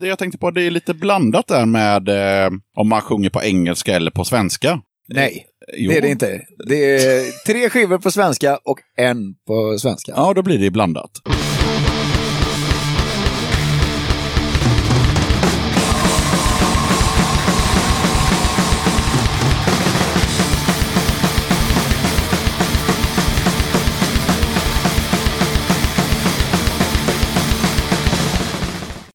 Det jag tänkte på, det är lite blandat där med eh, om man sjunger på engelska eller på svenska. Nej, Jo. det är det inte. Det är tre skivor på svenska och en på svenska. Ja, då blir det blandat.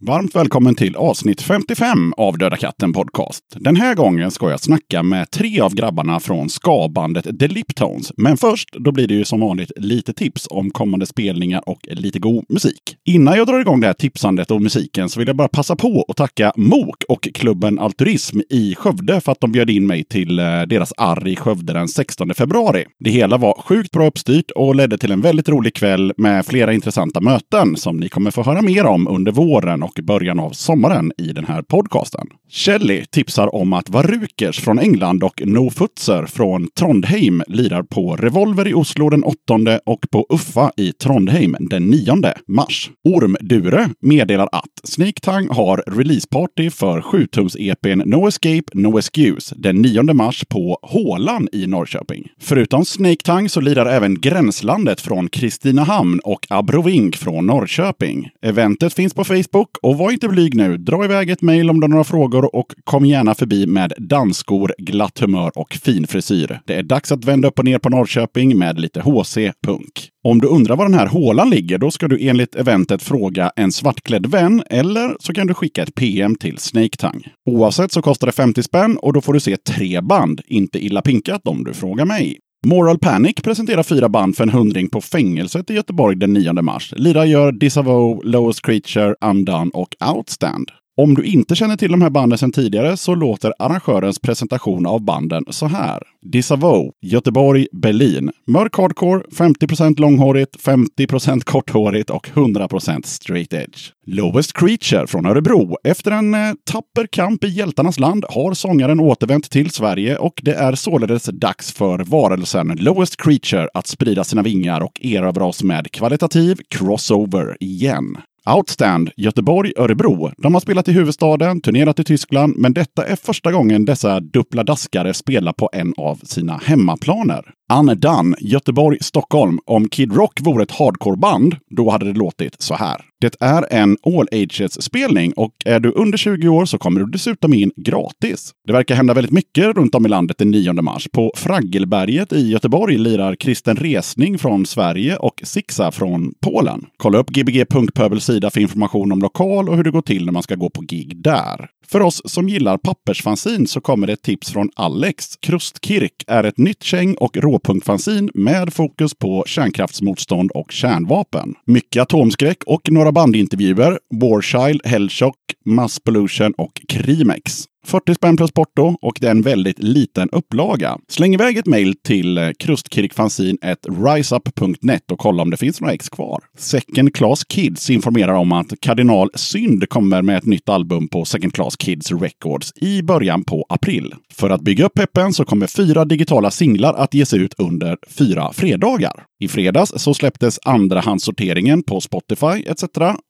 Varmt välkommen till avsnitt 55 av Döda katten Podcast. Den här gången ska jag snacka med tre av grabbarna från ska-bandet The Liptones. Men först, då blir det ju som vanligt lite tips om kommande spelningar och lite god musik. Innan jag drar igång det här tipsandet och musiken så vill jag bara passa på att tacka MOK och klubben Alturism i Skövde för att de bjöd in mig till eh, deras arr i Skövde den 16 februari. Det hela var sjukt bra uppstyrt och ledde till en väldigt rolig kväll med flera intressanta möten som ni kommer få höra mer om under våren och början av sommaren i den här podcasten. Shelley tipsar om att Varukers från England och No Futser från Trondheim lirar på Revolver i Oslo den 8 och på Uffa i Trondheim den 9 mars. Ormdure meddelar att Snake Tang har releaseparty för 7-tums-EPn No Escape No Excuse den 9 mars på Hålan i Norrköping. Förutom Snake Tang så lirar även Gränslandet från Kristinehamn och Abrovink från Norrköping. Eventet finns på Facebook och var inte blyg nu. Dra iväg ett mejl om du har några frågor och kom gärna förbi med dansskor, glatt humör och fin frisyr. Det är dags att vända upp och ner på Norrköping med lite HC-punk. Om du undrar var den här hålan ligger, då ska du enligt eventet fråga en svartklädd vän eller så kan du skicka ett PM till Snake Tang. Oavsett så kostar det 50 spänn och då får du se tre band. Inte illa pinkat om du frågar mig. Moral Panic presenterar fyra band för en hundring på fängelset i Göteborg den 9 mars. Lira gör Disavow, Lowest Creature, Undone och Outstand. Om du inte känner till de här banden sedan tidigare så låter arrangörens presentation av banden så här. Disavow, Göteborg, Berlin. Mörk hardcore, 50% långhårigt, 50% korthårigt och 100% straight edge. Lowest Creature från Örebro. Efter en eh, tapper kamp i hjältarnas land har sångaren återvänt till Sverige och det är således dags för varelsen Lowest Creature att sprida sina vingar och erövra oss med kvalitativ crossover igen. Outstand, Göteborg, Örebro. De har spelat i huvudstaden, turnerat i Tyskland, men detta är första gången dessa dupladaskare spelar på en av sina hemmaplaner. Undone, Göteborg, Stockholm. Om Kid Rock vore ett hardcoreband, då hade det låtit så här. Det är en all ages-spelning och är du under 20 år så kommer du dessutom in gratis. Det verkar hända väldigt mycket runt om i landet den 9 mars. På Fraggelberget i Göteborg lirar Kristen Resning från Sverige och Sixa från Polen. Kolla upp gbg.pöbels sida för information om lokal och hur det går till när man ska gå på gig där. För oss som gillar pappersfansin så kommer det ett tips från Alex. Krustkirk är ett nytt käng och råpunkfanzin med fokus på kärnkraftsmotstånd och kärnvapen. Mycket atomskräck och några bandintervjuer. Warchild, Hellshock, Mass Pollution och Krimex. 40 spänn plus porto och det är en väldigt liten upplaga. Släng iväg ett mejl till eh, krustkirkfanzin.riseup.net och kolla om det finns några ex kvar. Second Class Kids informerar om att Kardinal Synd kommer med ett nytt album på Second Class Kids Records i början på april. För att bygga upp peppen så kommer fyra digitala singlar att ges ut under fyra fredagar. I fredags så släpptes andrahandssorteringen på Spotify etc.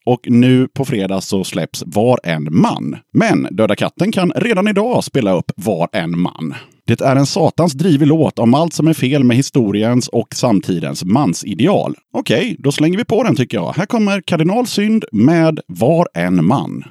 Och nu på fredag så släpps Var en man. Men Döda katten kan redan idag spela upp Var en man. Det är en satans drivig låt om allt som är fel med historiens och samtidens mansideal. Okej, då slänger vi på den tycker jag. Här kommer Kardinal Synd med Var en man.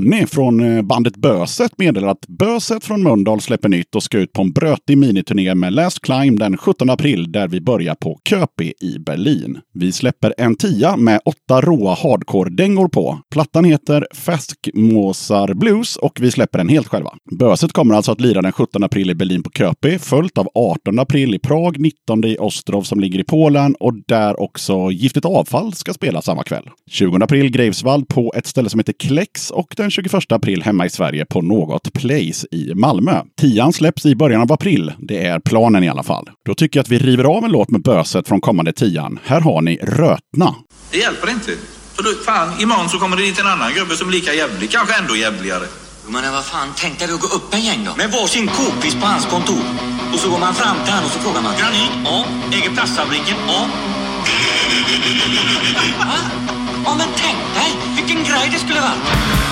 Jonny från eh, bandet Böset meddelar att Böset från Mölndal släpper nytt och ska ut på en brötig miniturné med Last Climb den 17 april där vi börjar på Köpi i Berlin. Vi släpper en tia med åtta råa hardcore-dängor på. Plattan heter Feskmåsar Blues och vi släpper den helt själva. Böset kommer alltså att lira den 17 april i Berlin på Köpi, följt av 18 april i Prag, 19 i Ostrov som ligger i Polen och där också Giftigt Avfall ska spela samma kväll. 20 april Greifswald på ett ställe som heter Klex och den 21 april hemma i Sverige på Något Place i Malmö. Tian släpps i början av april. Det är planen i alla fall. Då tycker jag att vi river av en låt med Böset från kommande tian. Här har ni Rötna. Det hjälper inte. För då, fan, imorgon så kommer det dit en annan gubbe som är lika jävlig, kanske ändå jävligare. Men vad fan, tänk dig att gå upp en gäng då. Med varsin k-pist på hans kontor. Och så går man fram till honom och så frågar man. Granit? Ja. Äger plastfabriken? Ja. Va? Ja men tänk dig, vilken grej det skulle vara.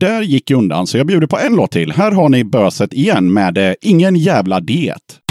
Där gick undan, så jag bjuder på en låt till. Här har ni Böset igen med eh, Ingen jävla diet.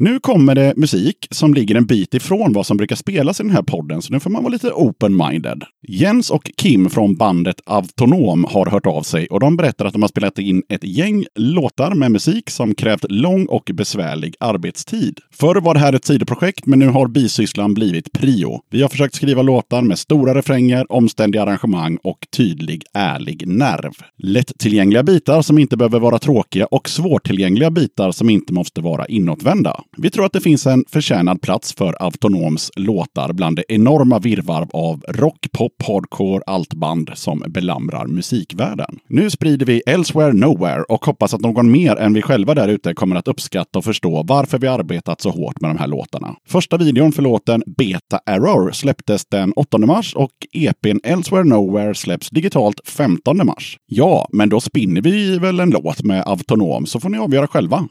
Nu kommer det musik som ligger en bit ifrån vad som brukar spelas i den här podden, så nu får man vara lite open-minded. Jens och Kim från bandet Autonom har hört av sig och de berättar att de har spelat in ett gäng låtar med musik som krävt lång och besvärlig arbetstid. Förr var det här ett sidoprojekt, men nu har bisysslan blivit prio. Vi har försökt skriva låtar med stora refränger, omständiga arrangemang och tydlig, ärlig nerv. Lättillgängliga bitar som inte behöver vara tråkiga och svårtillgängliga bitar som inte måste vara inåtvända. Vi tror att det finns en förtjänad plats för Autonoms låtar bland det enorma virrvarr av rock, pop, hardcore, altband som belamrar musikvärlden. Nu sprider vi Elsewhere Nowhere och hoppas att någon mer än vi själva där ute kommer att uppskatta och förstå varför vi arbetat så hårt med de här låtarna. Första videon för låten Beta Error släpptes den 8 mars och EPn Elsewhere Nowhere släpps digitalt 15 mars. Ja, men då spinner vi väl en låt med Autonom så får ni avgöra själva.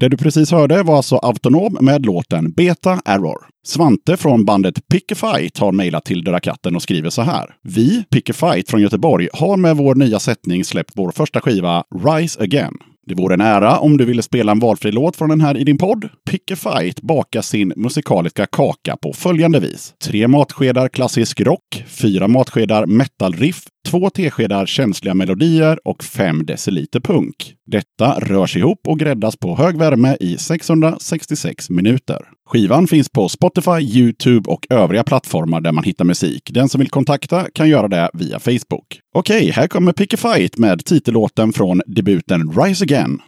Det du precis hörde var alltså Autonom med låten Beta Error. Svante från bandet Pick a Fight har mejlat till Döda katten och skriver så här. Vi, Pick a Fight från Göteborg, har med vår nya sättning släppt vår första skiva Rise Again. Det vore en ära om du ville spela en valfri låt från den här i din podd. Pick a Fight bakar sin musikaliska kaka på följande vis. Tre matskedar klassisk rock, fyra matskedar metal-riff, två teskedar känsliga melodier och fem deciliter punk. Detta rörs ihop och gräddas på hög värme i 666 minuter. Skivan finns på Spotify, Youtube och övriga plattformar där man hittar musik. Den som vill kontakta kan göra det via Facebook. Okej, här kommer Pick a Fight med titellåten från debuten Rise Again.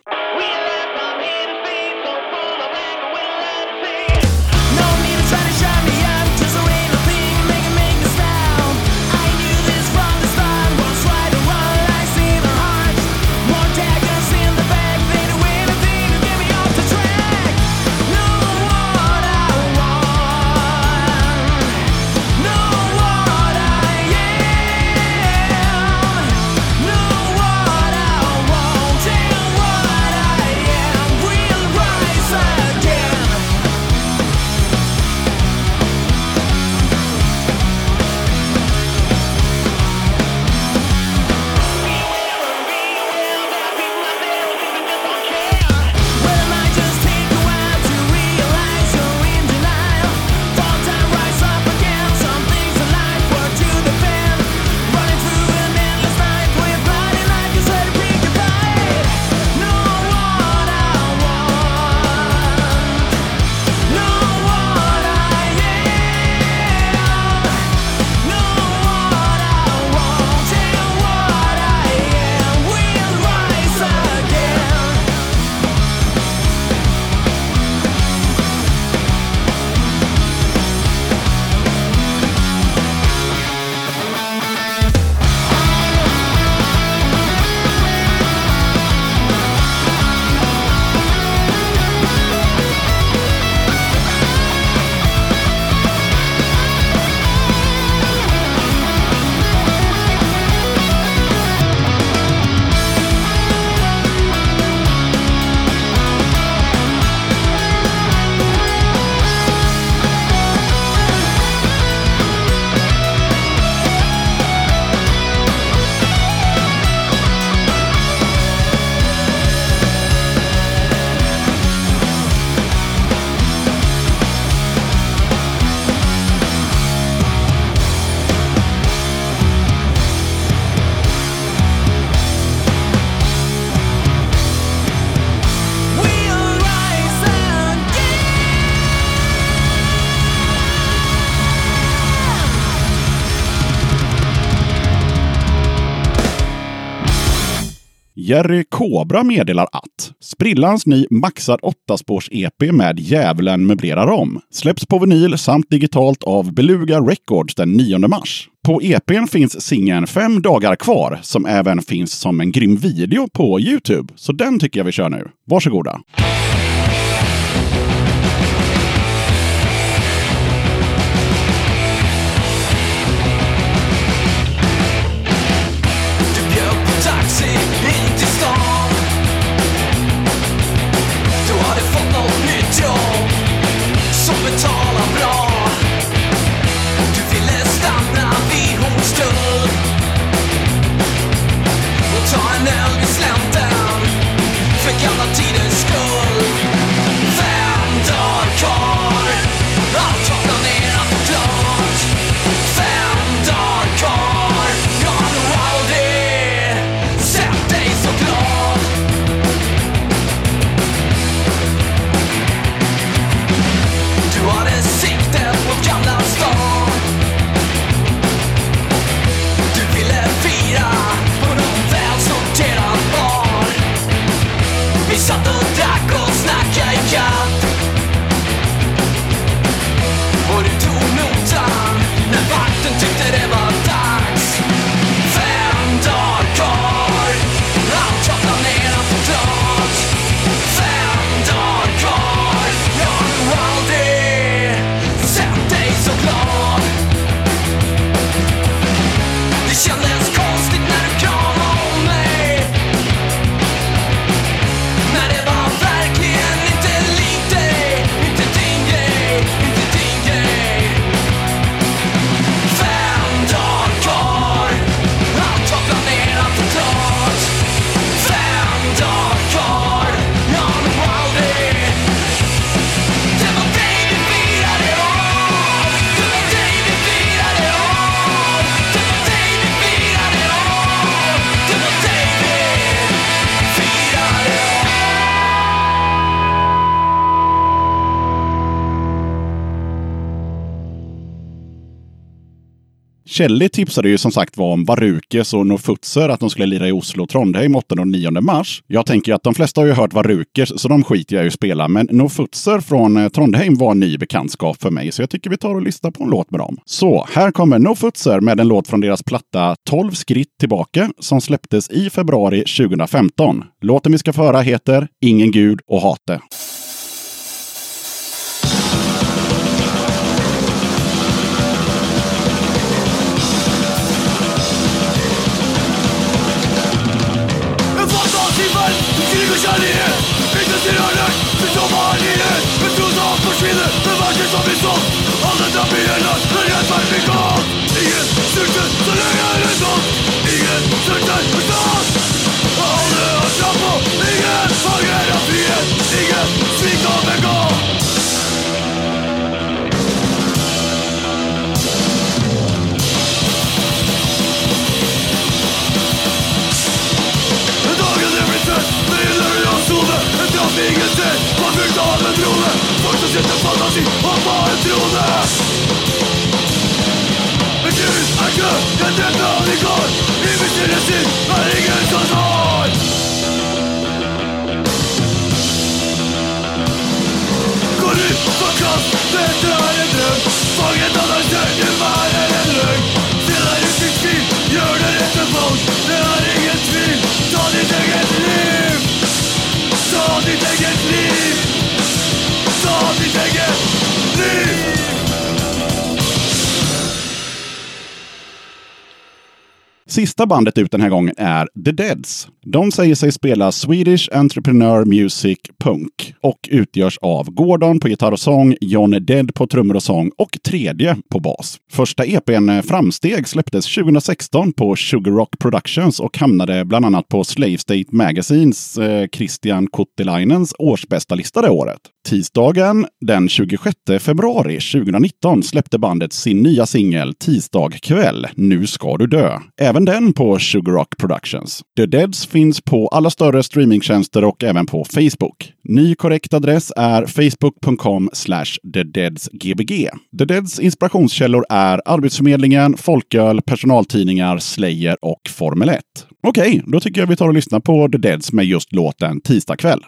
Jerry Kobra meddelar att sprillans ny maxad 8-spårs-EP med Djävulen möblerar om släpps på vinyl samt digitalt av Beluga Records den 9 mars. På EPn finns singeln Fem dagar kvar som även finns som en grym video på Youtube. Så den tycker jag vi kör nu. Varsågoda! Mm. Kelly tipsade ju som sagt var om Varukes och Norrfutser att de skulle lira i Oslo och Trondheim 8 och 9 mars. Jag tänker ju att de flesta har ju hört Varukes, så de skiter jag i att spela. Men Norrfutser från eh, Trondheim var en ny bekantskap för mig, så jag tycker vi tar och lyssnar på en låt med dem. Så här kommer Norrfutser med en låt från deras platta 12 skritt tillbaka som släpptes i februari 2015. Låten vi ska föra heter Ingen Gud och hate. Sover En dröm ingen ser, man fyllt av en drone Folk som sitter fantasi och bara trone En gud är kö, en död aldrig går I min stillhet är ingen som har Går ut Sista bandet ut den här gången är The Deads. De säger sig spela Swedish Entrepreneur Music Punk och utgörs av Gordon på gitarr och sång, John Dead på trummor och sång och tredje på bas. Första EPn Framsteg släpptes 2016 på Sugar Rock Productions och hamnade bland annat på Slave State Magazines eh, Christian Kottilainens årsbästa lista det året. Tisdagen den 26 februari 2019 släppte bandet sin nya singel Tisdag kväll, Nu ska du dö. Även den på Sugar Rock Productions. The Deads finns på alla större streamingtjänster och även på Facebook. Ny korrekt adress är facebook.com thedeadsgbg. The Deads inspirationskällor är Arbetsförmedlingen, Folköl, personaltidningar, Slayer och Formel 1. Okej, då tycker jag vi tar och lyssnar på The Deads med just låten Tisdag kväll.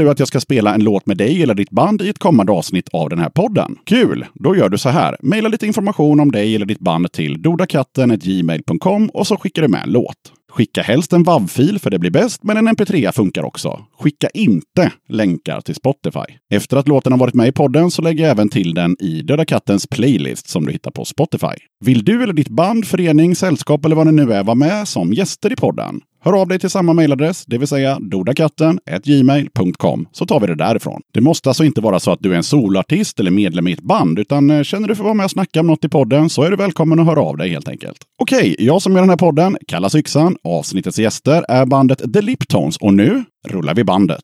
Du att jag ska spela en låt med dig eller ditt band i ett kommande avsnitt av den här podden? Kul! Då gör du så här. Maila lite information om dig eller ditt band till dodakatten.gmail.com och så skickar du med en låt. Skicka helst en WAV-fil för det blir bäst, men en MP3 funkar också. Skicka inte länkar till Spotify. Efter att låten har varit med i podden så lägger jag även till den i Döda Kattens playlist som du hittar på Spotify. Vill du eller ditt band, förening, sällskap eller vad det nu är vara med som gäster i podden? Hör av dig till samma mejladress, det vill säga dodakatten.gmail.com, så tar vi det därifrån. Det måste alltså inte vara så att du är en solartist eller medlem i ett band, utan eh, känner du för att vara med och snacka om något i podden så är du välkommen att höra av dig helt enkelt. Okej, jag som gör den här podden kallas Yxan. Avsnittets gäster är bandet The Liptones och nu rullar vi bandet.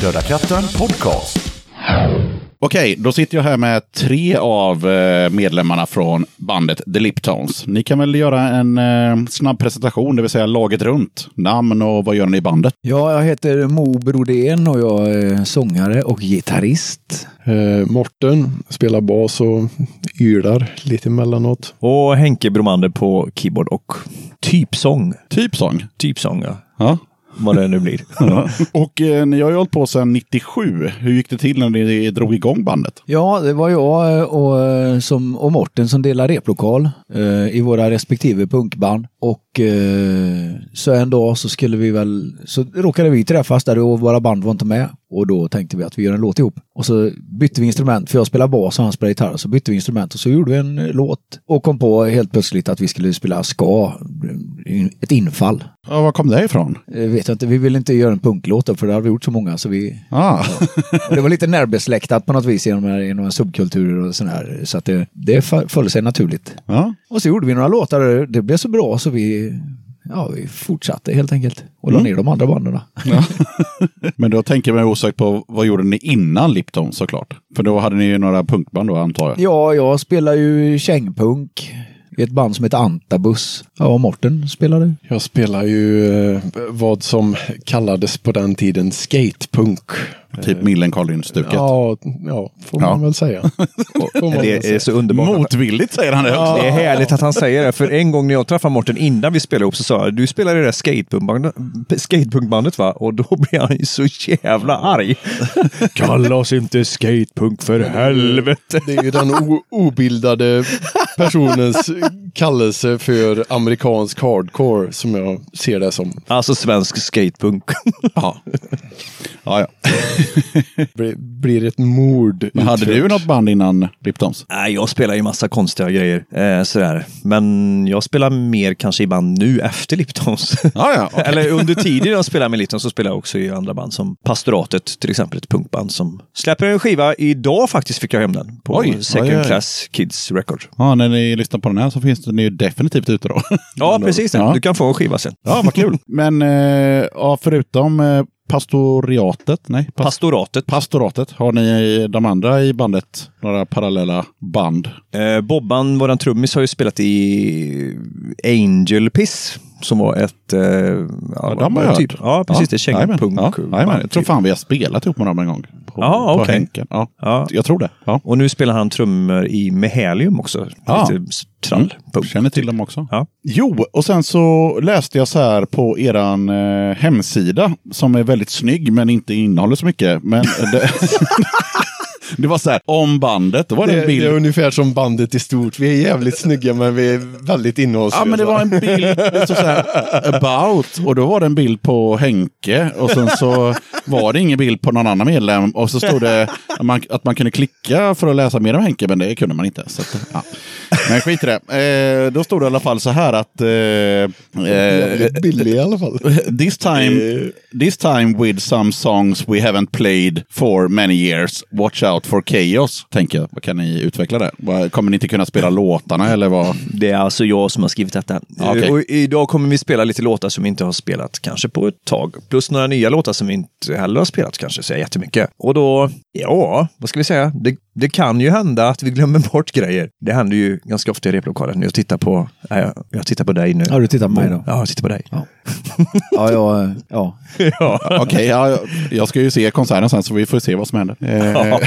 Döda katten podcast. Okej, då sitter jag här med tre av eh, medlemmarna från bandet The Liptones. Ni kan väl göra en eh, snabb presentation, det vill säga laget runt. Namn och vad gör ni i bandet? Ja, jag heter Mo Brodén och jag är sångare och gitarrist. Eh, Morten spelar bas och ylar lite emellanåt. Och Henke Bromander på keyboard och typsång. Typsång. Typsång, ja. Ja. Vad det nu blir. och eh, ni har ju hållit på sedan 97. Hur gick det till när ni drog igång bandet? Ja, det var jag eh, och, eh, som, och Morten som delade replokal eh, i våra respektive punkband. Och eh, så en dag så skulle vi väl, så råkade vi träffas där och våra band var inte med. Och då tänkte vi att vi gör en låt ihop. Och så bytte vi instrument, för jag spelar bas och han spelar gitarr. Så bytte vi instrument och så gjorde vi en eh, låt. Och kom på helt plötsligt att vi skulle spela ska, ett infall. Ja, var kom det ifrån? Eh, vet jag inte, vi ville inte göra en punklåt då, för det hade vi gjort så många så vi... Ah. Och det var lite närbesläktat på något vis genom, genom subkulturer och sån här. Så att det, det föll sig naturligt. ja. Och så gjorde vi några låtar det blev så bra så vi, ja, vi fortsatte helt enkelt. Och la ner de andra banden. Men då tänker man osökt på vad gjorde ni innan Lipton såklart? För då hade ni ju några punkband då antar jag. Ja, jag spelar ju kängpunk i ett band som heter Antabus. Ja, och Morten spelade. Jag spelar ju eh, vad som kallades på den tiden skatepunk. Typ Millencolin-stuket. Ja, ja, får Ja. man väl säga. Man väl Det är säga. så underbart. Motvilligt säger han det också. Det är härligt att han säger det, för en gång när jag träffade Mårten innan vi spelade ihop så sa jag, du spelar i det där skatepunkbandet, skatepunkbandet va? Och då blev han ju så jävla arg. Kalla oss inte skatepunk för helvete. Det är ju den obildade personens kallelse för amerikansk hardcore som jag ser det som. Alltså svensk skatepunk. Ja. Ja, ja. Blir, blir ett mord. Men hade du något band innan Liptons? Nej, jag spelar ju massa konstiga grejer. Eh, sådär. Men jag spelar mer kanske i band nu efter Liptons. Ja, ja. okej. Eller under tiden jag spelar med Liptons så spelar jag också i andra band som Pastoratet, till exempel ett punkband som släpper en skiva idag faktiskt fick jag hem den på Oj, Second oj, oj. Class Kids Record. Ja, när ni lyssnar på den här så finns den ju definitivt ute då. Ja, precis. Ja. Du kan få en skiva sen. Ja, vad kul. Men eh, ja, förutom eh, pastoriatet, nej, pas- Pastoratet. pastoratet, har ni de andra i bandet några parallella band? Eh, Bobban, våran trummis, har ju spelat i Angel Piss. Som var ett... Eh, ja, Ja, de har jag typ, hört. Ja, precis. det är jajamän. kängpunk. Ja, jajamän. jag tror fan vi har spelat ihop med dem en gång. På, Ja, på okej. Henken. Ja, Ja. Jag tror det. Ja. Och nu spelar han trummor i Mehelium också. Ja. Lite trall. punk. Känner till dem också. Ja. Jo, och sen så läste jag så här på eran eh, hemsida som är väldigt snygg men inte innehåller så mycket. Men det, det var så här, om bandet, då var det Det, en bild. det är ungefär som bandet i stort. Vi är jävligt snygga men vi är väldigt innehållslösa. Ja, men det var en bild, stod så här, about, och då var det en bild på Henke och sen så var det ingen bild på någon annan medlem och så stod det att man, att man kunde klicka för att läsa mer om Henke, men det kunde man inte. Så att, ja. Men skit i det. Eh, då stod det i alla fall så här att eh, eh, billig i alla fall. this time, this time with some songs we haven't played for many years. Watch out for chaos, tänker jag. Kan ni utveckla det? Kommer ni inte kunna spela låtarna eller vad? Det är alltså jag som har skrivit detta. Okej. Och idag kommer vi spela lite låtar som vi inte har spelat kanske på ett tag. Plus några nya låtar som vi inte heller har spelat kanske så jättemycket. Och då, ja, vad ska vi säga? Det, det kan ju hända att vi glömmer bort grejer. Det händer ju ganska ofta i replokalen. Jag tittar på, nej, jag, tittar på dig nu. Ja, du tittar på mig då? Ja, jag tittar på dig. Ja, ja, ja. Ja. Okej, ja, jag ska ju se konserten sen så vi får se vad som händer. Eh,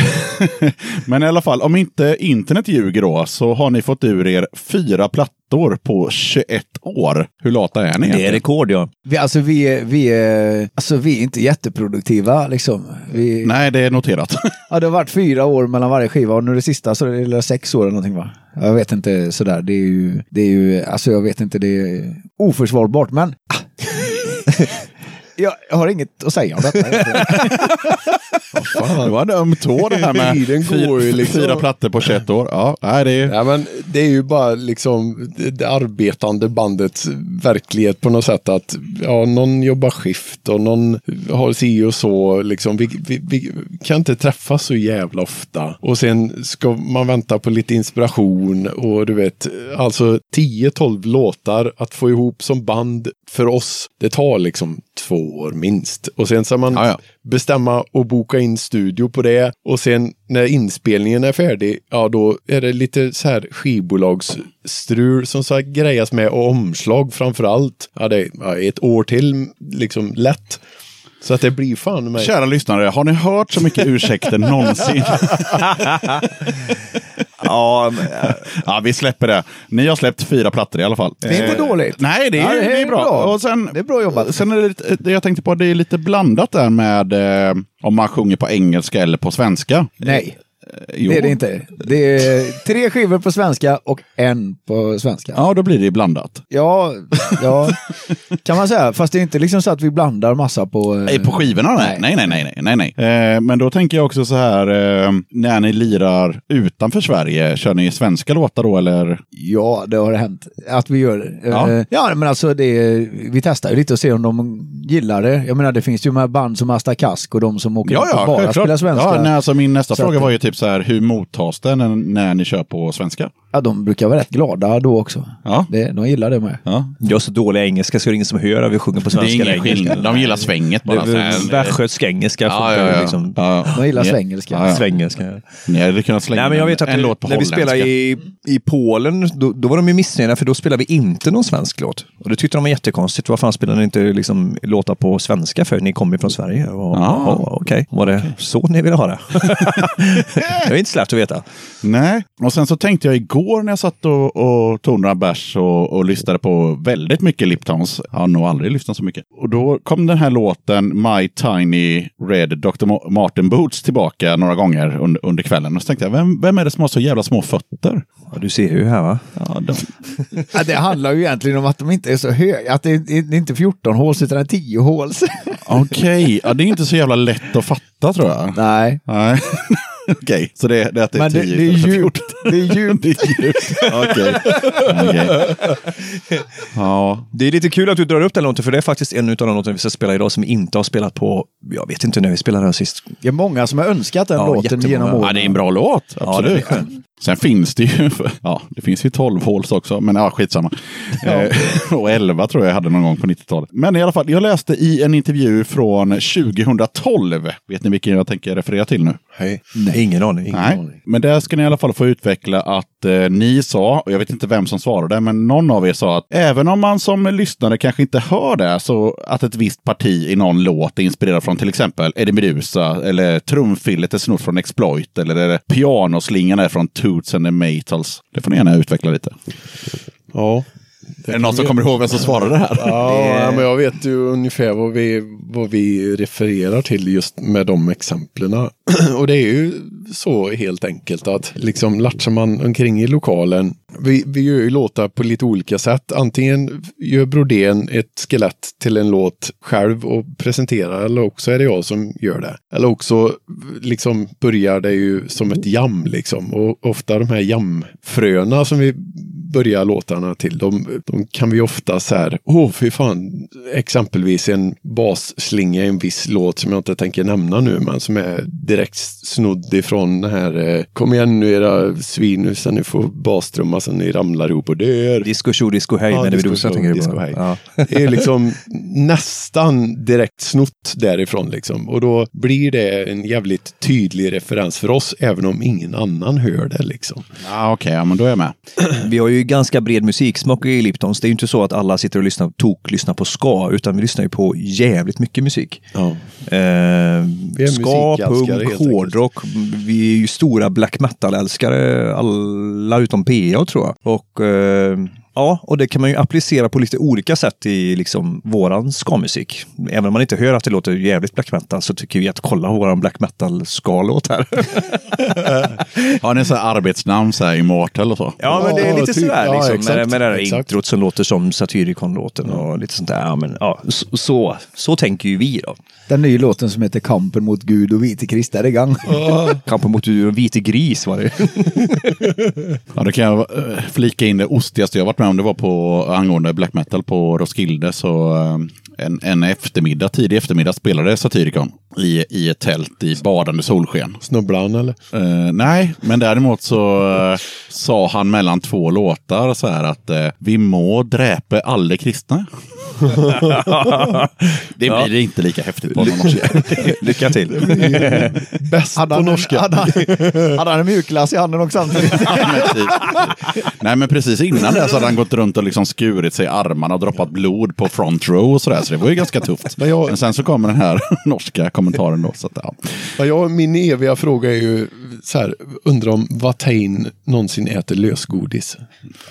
Men i alla fall, om inte internet ljuger då så har ni fått ur er fyra plattor på 21 år. Hur lata är ni Det är egentligen? rekord ja. Vi, alltså, vi, är- vi, är, alltså, vi är inte jätteproduktiva. Liksom. Vi, Nej, det är noterat. Ja, det har varit fyra år mellan varje skiva och nu det sista så är det sex år eller någonting va? Jag vet inte sådär. Det är ju, det är ju alltså jag vet inte, det är oförsvarbart men ah. jag, jag har inget att säga om detta. egentligen. Det var en öm tå det här med Tiden går ju fyra, liksom. fyra plattor på 21 år. Ja, nej, det är... Ja, men det är ju bara liksom det, det arbetande bandets verklighet på något sätt. Att ja, någon jobbar skift och någon har si och så. Liksom, vi, vi, vi kan inte träffas så jävla ofta. Och sen ska man vänta på lite inspiration och du vet, alltså 10-12 låtar att få ihop som band för oss. Det tar liksom två år minst. Och sen ska man Ja, ja. bestämma och boka in studio på det. Och sen när inspelningen är färdig, ja då är det lite så här skivbolagsstrul som ska grejas med och omslag framför allt. Ja, det är ett år till liksom lätt. Så att det blir fan med. Kära lyssnare, har ni hört så mycket ursäkter någonsin? Ja, men, ja, vi släpper det. Ni har släppt fyra plattor i alla fall. Det är inte Eh, dåligt. Nej, det är, Ja, det är, bra. Och sen, Det är bra jobbat. Sen är det, lite, det jag tänkte på, det är lite blandat där med eh, om man sjunger på engelska eller på svenska. Nej, Jo. det är det inte. Det är tre skivor på svenska och en på svenska. Ja, då blir det blandat. Ja, ja, kan man säga. Fast det är inte liksom så att vi blandar massa på... eh, Nej, på skivorna? Nej, nej, nej, nej, nej, nej. Eh, men då tänker jag också så här, eh, när ni lirar utanför Sverige, kör ni svenska låtar då eller? Ja, det har hänt att vi gör det. Ja. Ja, ja men alltså det, vi testar ju lite och ser om de gillar det. Jag menar det finns ju med band som Asta Kask och de som åker Ja, ut och ja, bara självklart. spelar svenska. Ja, nej, alltså min nästa Så fråga att- var ju typ så här, hur mottas den när, när ni kör på svenska? Ja, de brukar vara rätt glada då också. Ja. Det, de gillar det med. Ja. Jag har så dålig engelska så det är ingen som hör att vi sjunger på Det är svenska. ingen skillnad. De gillar svänget bara. Västgötsk engelska Ja, ja, ja. liksom. ja, ja. De gillar svengelska. Ja, ja. Svengelska. Ni hade kunnat slänga Nej, men jag vet att en låt på när vi spelade i, i Polen, då, då var de ju missnöjda för då spelade vi inte någon svensk låt. Och det tyckte de var jättekonstigt. Varför fan spelade ni inte liksom, låtar på svenska för? Ni kommer ju från Sverige. Och, Ah. ja, Okej, var det så ni ville ha det? det är inte så lätt att veta. Nej, och sen så tänkte jag igår när jag satt och, och tog några bärs och, och lyssnade på väldigt mycket Liptons. Jag har nog aldrig lyssnat så mycket. Och då kom den här låten My Tiny Red Dr. Ma- Martin Boots tillbaka några gånger under, under kvällen. Och så tänkte jag, vem, vem är det som har så jävla små fötter? Ja, du ser ju här va? Ja, de, Ja, det handlar ju egentligen om att de inte är så höga. Att det är, det är inte 14 håls utan det är 10 håls. Okej, ja, det är inte så jävla lätt att fatta tror jag. Nej. Nej. Okej, så det, det är att det är Men det, 10 det är istället för 14. djupt. Det är djupt. Det är djupt. Okej. Okej. Ja, Det är lite kul att du drar upp den låten, för det är faktiskt en av de låtarna vi ska spela idag som vi inte har spelat på, jag vet inte när vi spelade den sist. Det är många som har önskat den Ja, låten jättemånga. genom åren. Ja, det är en bra låt. Ja, Absolut. skön. Sen finns det ju, ja, det finns ju 12 håls också, men ja, skitsamma. Eh, och 11 tror jag jag hade någon gång på 90-talet. Men i alla fall, jag läste i en intervju från 2012. Vet ni vilken jag tänker referera till nu? Hej. Nej, ingen aning. Nej, men där ska ni i alla fall få utveckla att eh, ni sa, och jag vet inte vem som svarade, men någon av er sa att även om man som lyssnare kanske inte hör det, så att ett visst parti i någon låt är inspirerad från till exempel Eddie Meduza, eller trumfillet är snott från Exploit, eller är det pianoslingan är från Toots and the Maytals. Det får ni gärna utveckla lite. Ja är det någon som kommer ihåg vem som svarade här? Ja, ja, men jag vet ju ungefär vad vi, vad vi refererar till just med de exemplen. Och det är ju så helt enkelt att liksom latchar man omkring i lokalen. Vi, vi gör ju låtar på lite olika sätt. Antingen gör Brodén ett skelett till en låt själv och presenterar eller också är det jag som gör det. Eller också liksom börjar det ju som ett jam liksom. Och ofta de här jamfröna som vi börjar låtarna till, de, de kan vi ofta så här, åh fy fan, exempelvis en basslinga i en viss låt som jag inte tänker nämna nu, men som är direkt snodd ifrån den här, eh, kom igen nu era svin nu ska ni få bastrumma så ni ramlar ihop och dör. Disco tjo, disco hej Ja, med Meduza tänker du disco på. hej. Ja. Det är liksom nästan direkt snott därifrån liksom. Och då blir det en jävligt tydlig referens för oss, även om ingen annan hör det liksom. Ja, Okej, ja, men då är jag med. Vi har ju ganska bred musiksmak i Liptons. Det är ju inte så att alla sitter och lyssnar, tok lyssnar på ska, utan vi lyssnar ju på jävligt mycket musik. Ja. Eh, är ska, punk, hårdrock. Vi är ju stora black metal-älskare, alla utom PA tror jag. Och eh, ja, och det kan man ju applicera på lite olika sätt i liksom våran ska-musik. Även om man inte hör att det låter jävligt black metal så tycker vi att kolla våran black metal-ska-låt här. Har ni så här arbetsnamn, så här Immortal och så? Ja, men det är Ja, lite typ. sådär Ja, liksom, exakt. med, med det här Exakt. introt som låter som Satyricon-låten och lite sånt där. Ja, men, ja, så, så, så tänker ju vi då. Den nya låten som heter Kampen mot Gud och vite Krist är igång. Kampen mot djur och vite gris var det. Ja, det kan jag eh, flika in det ostigaste jag varit med om. Det var på angående black metal på Roskilde. Så eh, en, en eftermiddag, tidig eftermiddag spelade Satyricon i, i ett tält i badande solsken. Snubblar han eller? Eh, nej, men däremot så eh, sa han mellan två låtar så här att eh, vi må dräpe alla kristna. det blir inte lika häftigt på norska. Lycka till. Bäst på han, norska. hade, han, hade han en mjukglass i handen också samtidigt? Ja, typ. Nej, men precis innan det så hade han gått runt och liksom skurit sig i armarna och droppat blod på front row och sådär. Så det var ju ganska tufft. Men jag- Men sen så kommer den här norska kommentaren då. Så att, ja. Ja, jag, min eviga fråga är ju så här, undrar om Watain någonsin äter lösgodis?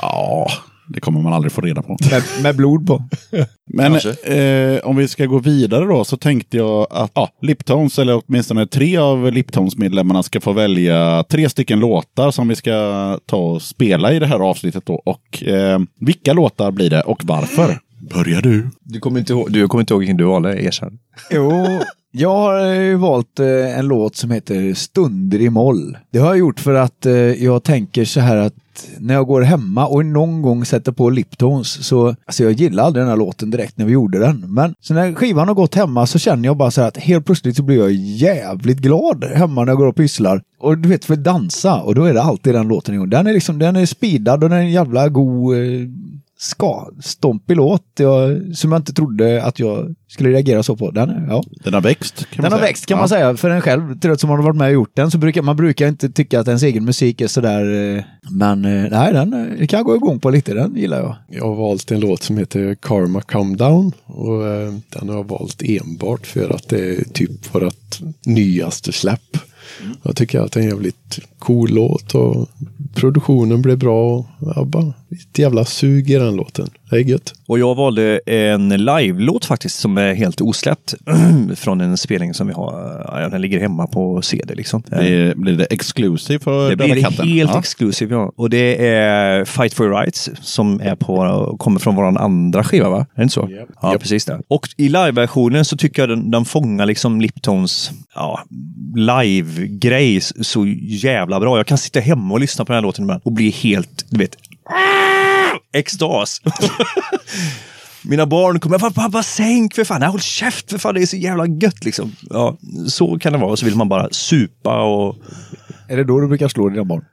ja, det kommer man aldrig få reda på. med, med blod på. Men eh, om vi ska gå vidare då så tänkte jag att ja, Liptones, eller åtminstone tre av Liptones-medlemmarna ska få välja tre stycken låtar som vi ska ta och spela i det här avsnittet då. Och eh, vilka låtar blir det och varför? Börjar du? Du kommer inte ihåg, du kommer inte ihåg vilken du valde, erkänn. Jo, jag har eh, valt eh, en låt som heter Stunder i moll. Det har jag gjort för att eh, jag tänker så här att när jag går hemma och någon gång sätter på Liptones så, alltså jag gillar aldrig den här låten direkt när vi gjorde den. Men så när skivan har gått hemma så känner jag bara så här att helt plötsligt så blir jag jävligt glad hemma när jag går och pysslar. Och du vet, för att dansa och då är det alltid den låten igång. Den är liksom, den är speedad och den är en jävla god eh, ska, stompig låt jag, som jag inte trodde att jag skulle reagera så på. Den, ja. Den har växt kan Den man har säga. växt kan Ja. man säga för en själv, till som har varit med och gjort den, så brukar man brukar inte tycka att ens egen musik är sådär, eh, men eh, nej, den eh, kan jag gå igång på lite, den gillar jag. Jag har valt en låt som heter Karma Come Down. Och eh, den har jag valt enbart för att det är typ vårt nyaste släpp. Jag tycker att det är en jävligt cool låt och produktionen blev bra. Och jag bara, ett jävla sug i den låten. Det är gött. Och jag valde en live-låt faktiskt som är helt osläppt från en spelning som vi har. Ja, den ligger hemma på CD liksom. Blir, blir det exclusive för Det blir katten? helt Ja. exklusivt, ja. Och det är Fight for Your Rights som är på, kommer från vår andra skiva, va? Är det inte så? Ja, precis det. Och i live-versionen så tycker jag den, den fångar liksom Liptons ja, live-grej så jävla bra. Jag kan sitta hemma och lyssna på den här låten ibland och bli helt, du vet, Ah! extas. Mina barn kommer, "Pappa, pappa sänk för fan, nej, håll käft för fan, det är så jävla gött liksom. Ja, så kan det vara, så vill man bara supa och Är det då du brukar slå dina barn?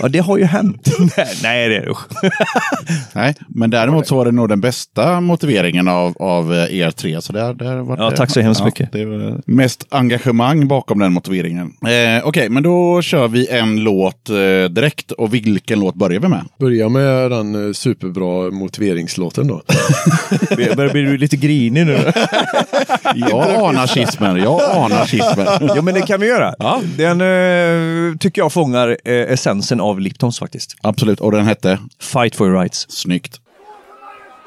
Ja, det har ju hänt. nej, nej, det är det Nej, men däremot så var det nog den bästa motiveringen av, av eh, er tre. Så där, där var Ja, det, tack så hemskt mycket. Det var mest engagemang bakom den motiveringen. Eh, Okej, men då kör vi en låt eh, direkt. Och vilken låt börjar vi med? Börja med den eh, superbra motiveringslåten då. Börjar bli du lite grinig nu? Jag anar schismen, jag anar schismen. ja, men det kan vi göra. Den eh, tycker jag fångar eh, essensen av Liptons faktiskt. Absolut, och den hette? Fight for your rights. Snyggt.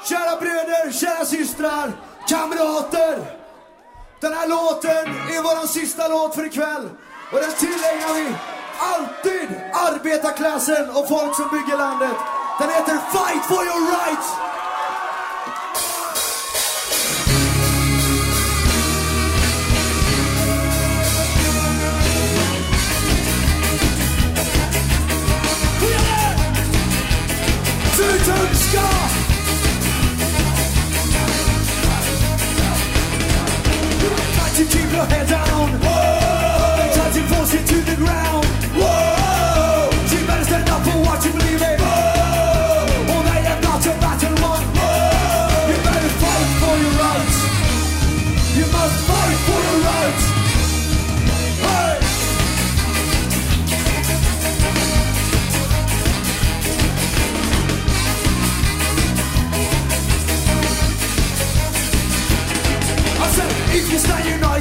Kära bröder, kära systrar, kamrater. Den här låten är vår sista låt för ikväll. Och den tillägnar vi alltid arbetarklassen och folk som bygger landet. Den heter Fight for your rights. Try to keep your head down. Whoa! To force it to the ground.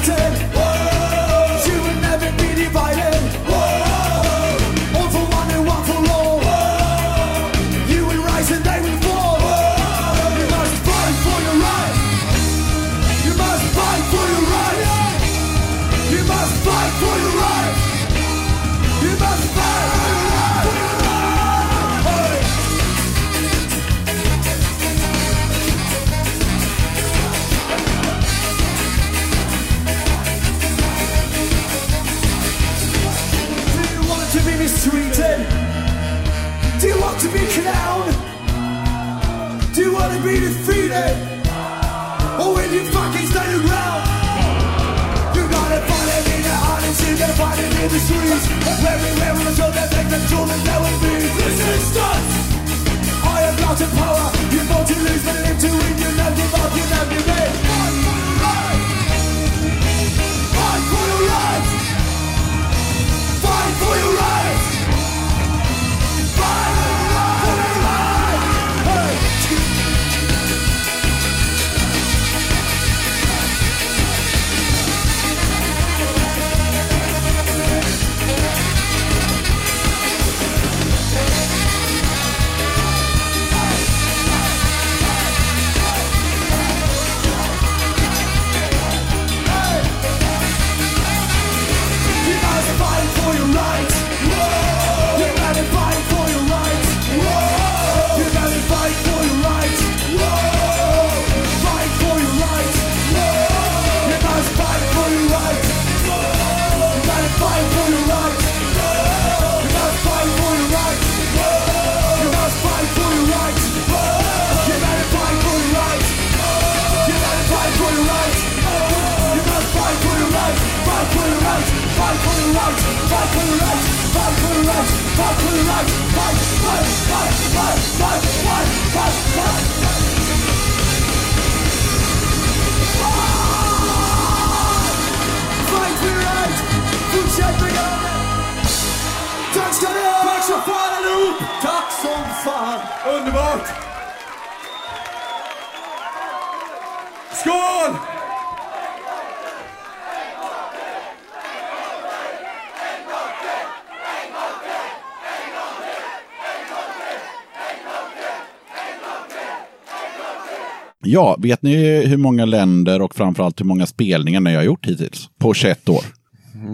You be defeated? Or will you fucking stand your ground? You gotta find it in the audience, you gotta find it in the streets. Everywhere the show that they control and there will be resistance. I am not in power, you want to Ja, vet ni hur många länder och framförallt hur många spelningar ni har gjort hittills? På 21 år.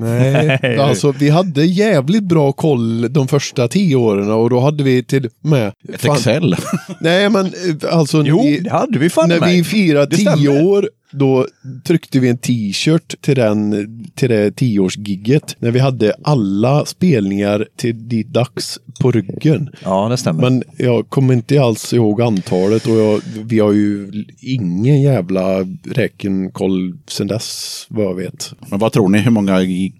Nej, alltså vi hade jävligt bra koll de första tio åren och då hade vi till med... Ett fan- Excel. Nej, men eh, alltså... Jo, vi- det hade vi fan När med. vi firade Det tio stämmer. år, då tryckte vi en t-shirt till, den, till det tioårsgigget. När vi hade alla spelningar till dit dags på ryggen. Ja, det stämmer. Men jag kommer inte alls ihåg antalet och jag, vi har ju ingen jävla räkenkoll sen dess, vad jag vet. Men vad tror ni, hur många gig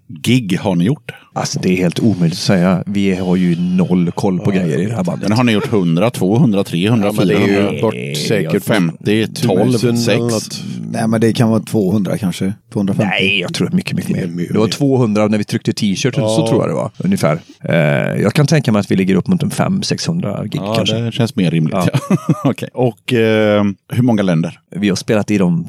har ni gjort? Alltså det är helt omöjligt att säga. Vi har ju noll koll på grejer i det här bandet. Men har ni gjort 100, 200, 300, Ja, men det är 400, ju bort säkert 50, 12, tusen 6? eller något. Nej, men det kan vara 200 kanske. 250. Nej, jag tror mycket, mycket mer. Det var mer. 200 när vi tryckte t-shirt, så Ja. tror jag det var. Ungefär. Eh, jag kan tänka mig att vi ligger upp mot en 500-600 gig Ja, kanske. det känns mer rimligt. Ja. Okej. Och eh, hur många länder? Vi har spelat i de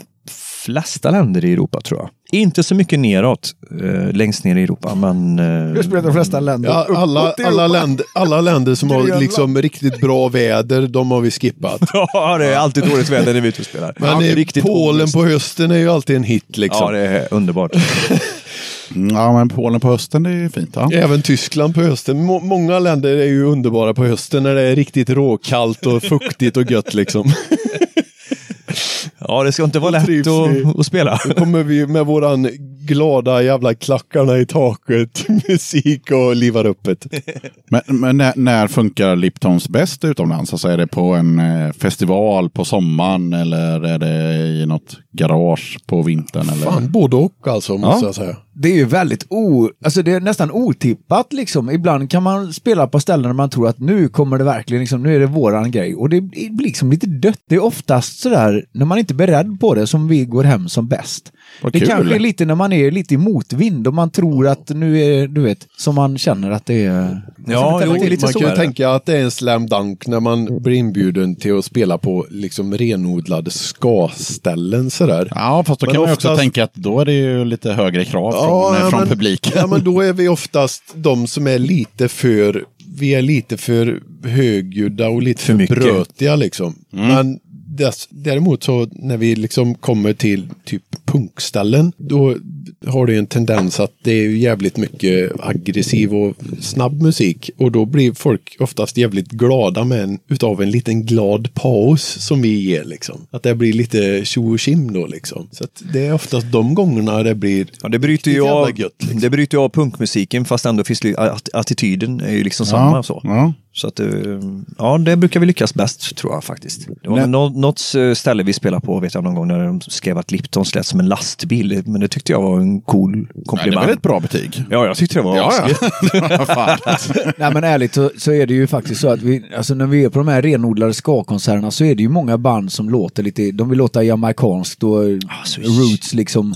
flesta länder i Europa tror jag. Inte så mycket neråt, eh, längst ner i Europa, men... Har Eh, spelat de flesta länder. Ja, alla, alla, länder, alla länder som har liksom riktigt bra väder, de har vi skippat. ja, det är alltid dåligt väder när vi är ute och spelar. Men ja, riktigt Polen ångest. på hösten är ju alltid en hit liksom. Ja, det är underbart. Mm, Ja, men Polen på hösten, det är fint. Ja. Även Tyskland på hösten. Må många länder är ju underbara på hösten när det är riktigt råkallt och fuktigt och gött liksom. Ja, det ska inte vara lätt att, att spela. Då kommer vi med våran glada jävla klackarna i taket, musik och livar upp det. Men, men när, när funkar Liptons bäst utomlands? Alltså är det på en eh, festival på sommaren eller är det i något garage på vintern? Eller? Fan, både och alltså, måste Ja. jag säga. Det är ju väldigt o... Alltså det är nästan otippat liksom. Ibland kan man spela på ställen där man tror att nu kommer det verkligen liksom, nu är det våran grej. Och det blir liksom lite dött. Det är oftast sådär, när man inte är beredd på det, som vi går hem som bäst. Vad det kul. kanske är lite när man är lite i motvind och man tror att nu är, du vet, som man känner att det är... Ja, jo, det är lite Man så. kan ju tänka att det är en slam dunk när man blir inbjuden till att spela på liksom renodlade ska-ställen sådär. Ja, fast då Men kan man ju också oftast- tänka att då är det ju lite högre krav från, eh, ja, från men, publiken. Ja, men då är vi oftast de som är lite för, vi är lite för högljudda och lite För för, mycket. brötiga liksom. Men dess, däremot så när vi liksom kommer till typ punkställen, då har det ju en tendens att det är ju jävligt mycket aggressiv och snabb musik. Och då blir folk oftast jävligt glada med en, utav en liten glad paus som vi ger liksom. Att det blir lite tjo och tjim då liksom. Så att det är oftast de gångerna det blir Ja, det bryter ju av, gött, liksom. det bryter ju av punkmusiken fast ändå finns att- attityden är ju liksom samma. Så, ja. så att, eh, ja, det brukar vi lyckas bäst tror jag faktiskt. Det var något eh, ställe vi spelade på vet jag någon gång när de skrev att Liptons lät som en lastbil. Men det tyckte jag var en cool Nej, det är komplimang. väl ett bra betyg? Ja, jag tyckte det var Ja, ja. Nej men ärligt så, så är det ju faktiskt så att vi, alltså när vi är på de här renodlade ska-konserterna så är det ju många band som låter lite, de vill låta jamaikanskt och så- roots liksom.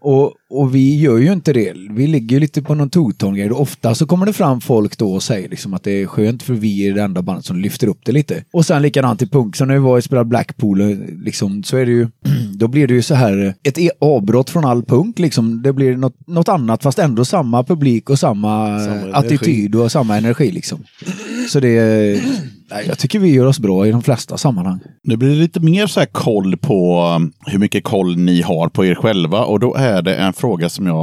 Och, och vi gör ju inte det. Vi ligger ju lite på någon two-tone-grej. Och Ofta så kommer det fram folk då och säger liksom att det är skönt för vi är det enda bandet som lyfter upp det lite. Och sen likadant i punk. Så när vi var och spelade Blackpool liksom, så är det ju, då blir det ju så här ett e- avbrott från all punk liksom. Det blir något, något annat fast ändå samma publik och samma, Samma attityd och samma energi liksom. Så det, nej, jag tycker vi gör oss bra i de flesta sammanhang. Nu blir det lite mer så här koll på um, hur mycket koll ni har på er själva. Och då är det en fråga som jag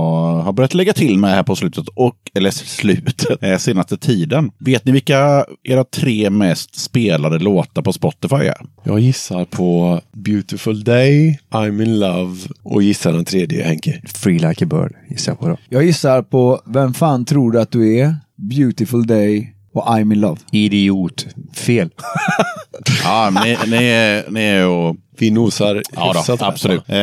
har börjat lägga till med här på slutet, och, eller slutet, eh, senaste tiden. Vet ni vilka era tre mest spelade låtar på Spotify är? Jag gissar på Beautiful Day, I'm in love och gissar den tredje Henke. Free like a bird gissar jag på då. Jag gissar på Vem fan tror du att du är? Beautiful Day och I'm in love. Idiot. Fel. Ja, ni, ni, är, ni är och Vi nosar Ja, då, absolut. Eh,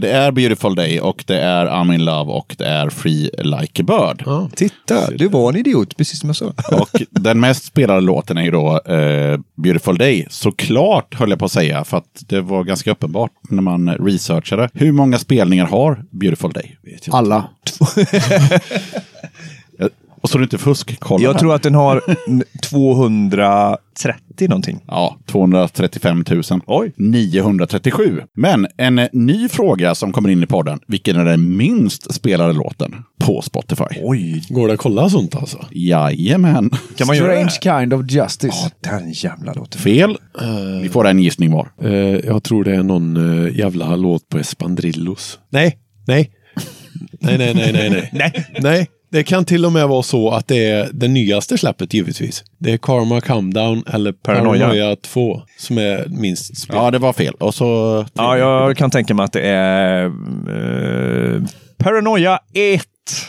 det är Beautiful Day och det är I'm in love och det är Free Like a Bird. Ja. Titta, du var en idiot, precis som jag sa. Och den mest spelade låten är ju då eh, Beautiful Day. Såklart höll jag på att säga, för att det var ganska uppenbart när man researchade. Hur många spelningar har Beautiful Day? Alla. Och så du inte fuskkollar. Jag här. tror att den har n- 230 någonting. Ja, 235 000. Oj. 937. Men en eh, ny fråga som kommer in i podden. Vilken är den minst spelade låten på Spotify? Oj, Går det att kolla sånt alltså? Jajamän. kan man göra det? Strange kind of justice. Ja, den jävla låten. Fel. Vi får en gissning var. Eh, jag tror det är någon eh, jävla låt på Espandrillos. Nej, nej. nej, nej, nej, nej, nej. Nej. nej. Det kan till och med vara så att det är det nyaste släppet givetvis. Det är Karma Come Down eller Paranoia. Paranoia 2 som är minst spelat. Ja, det var fel. Och så... Ja, jag kan tänka mig att det är eh, Paranoia 1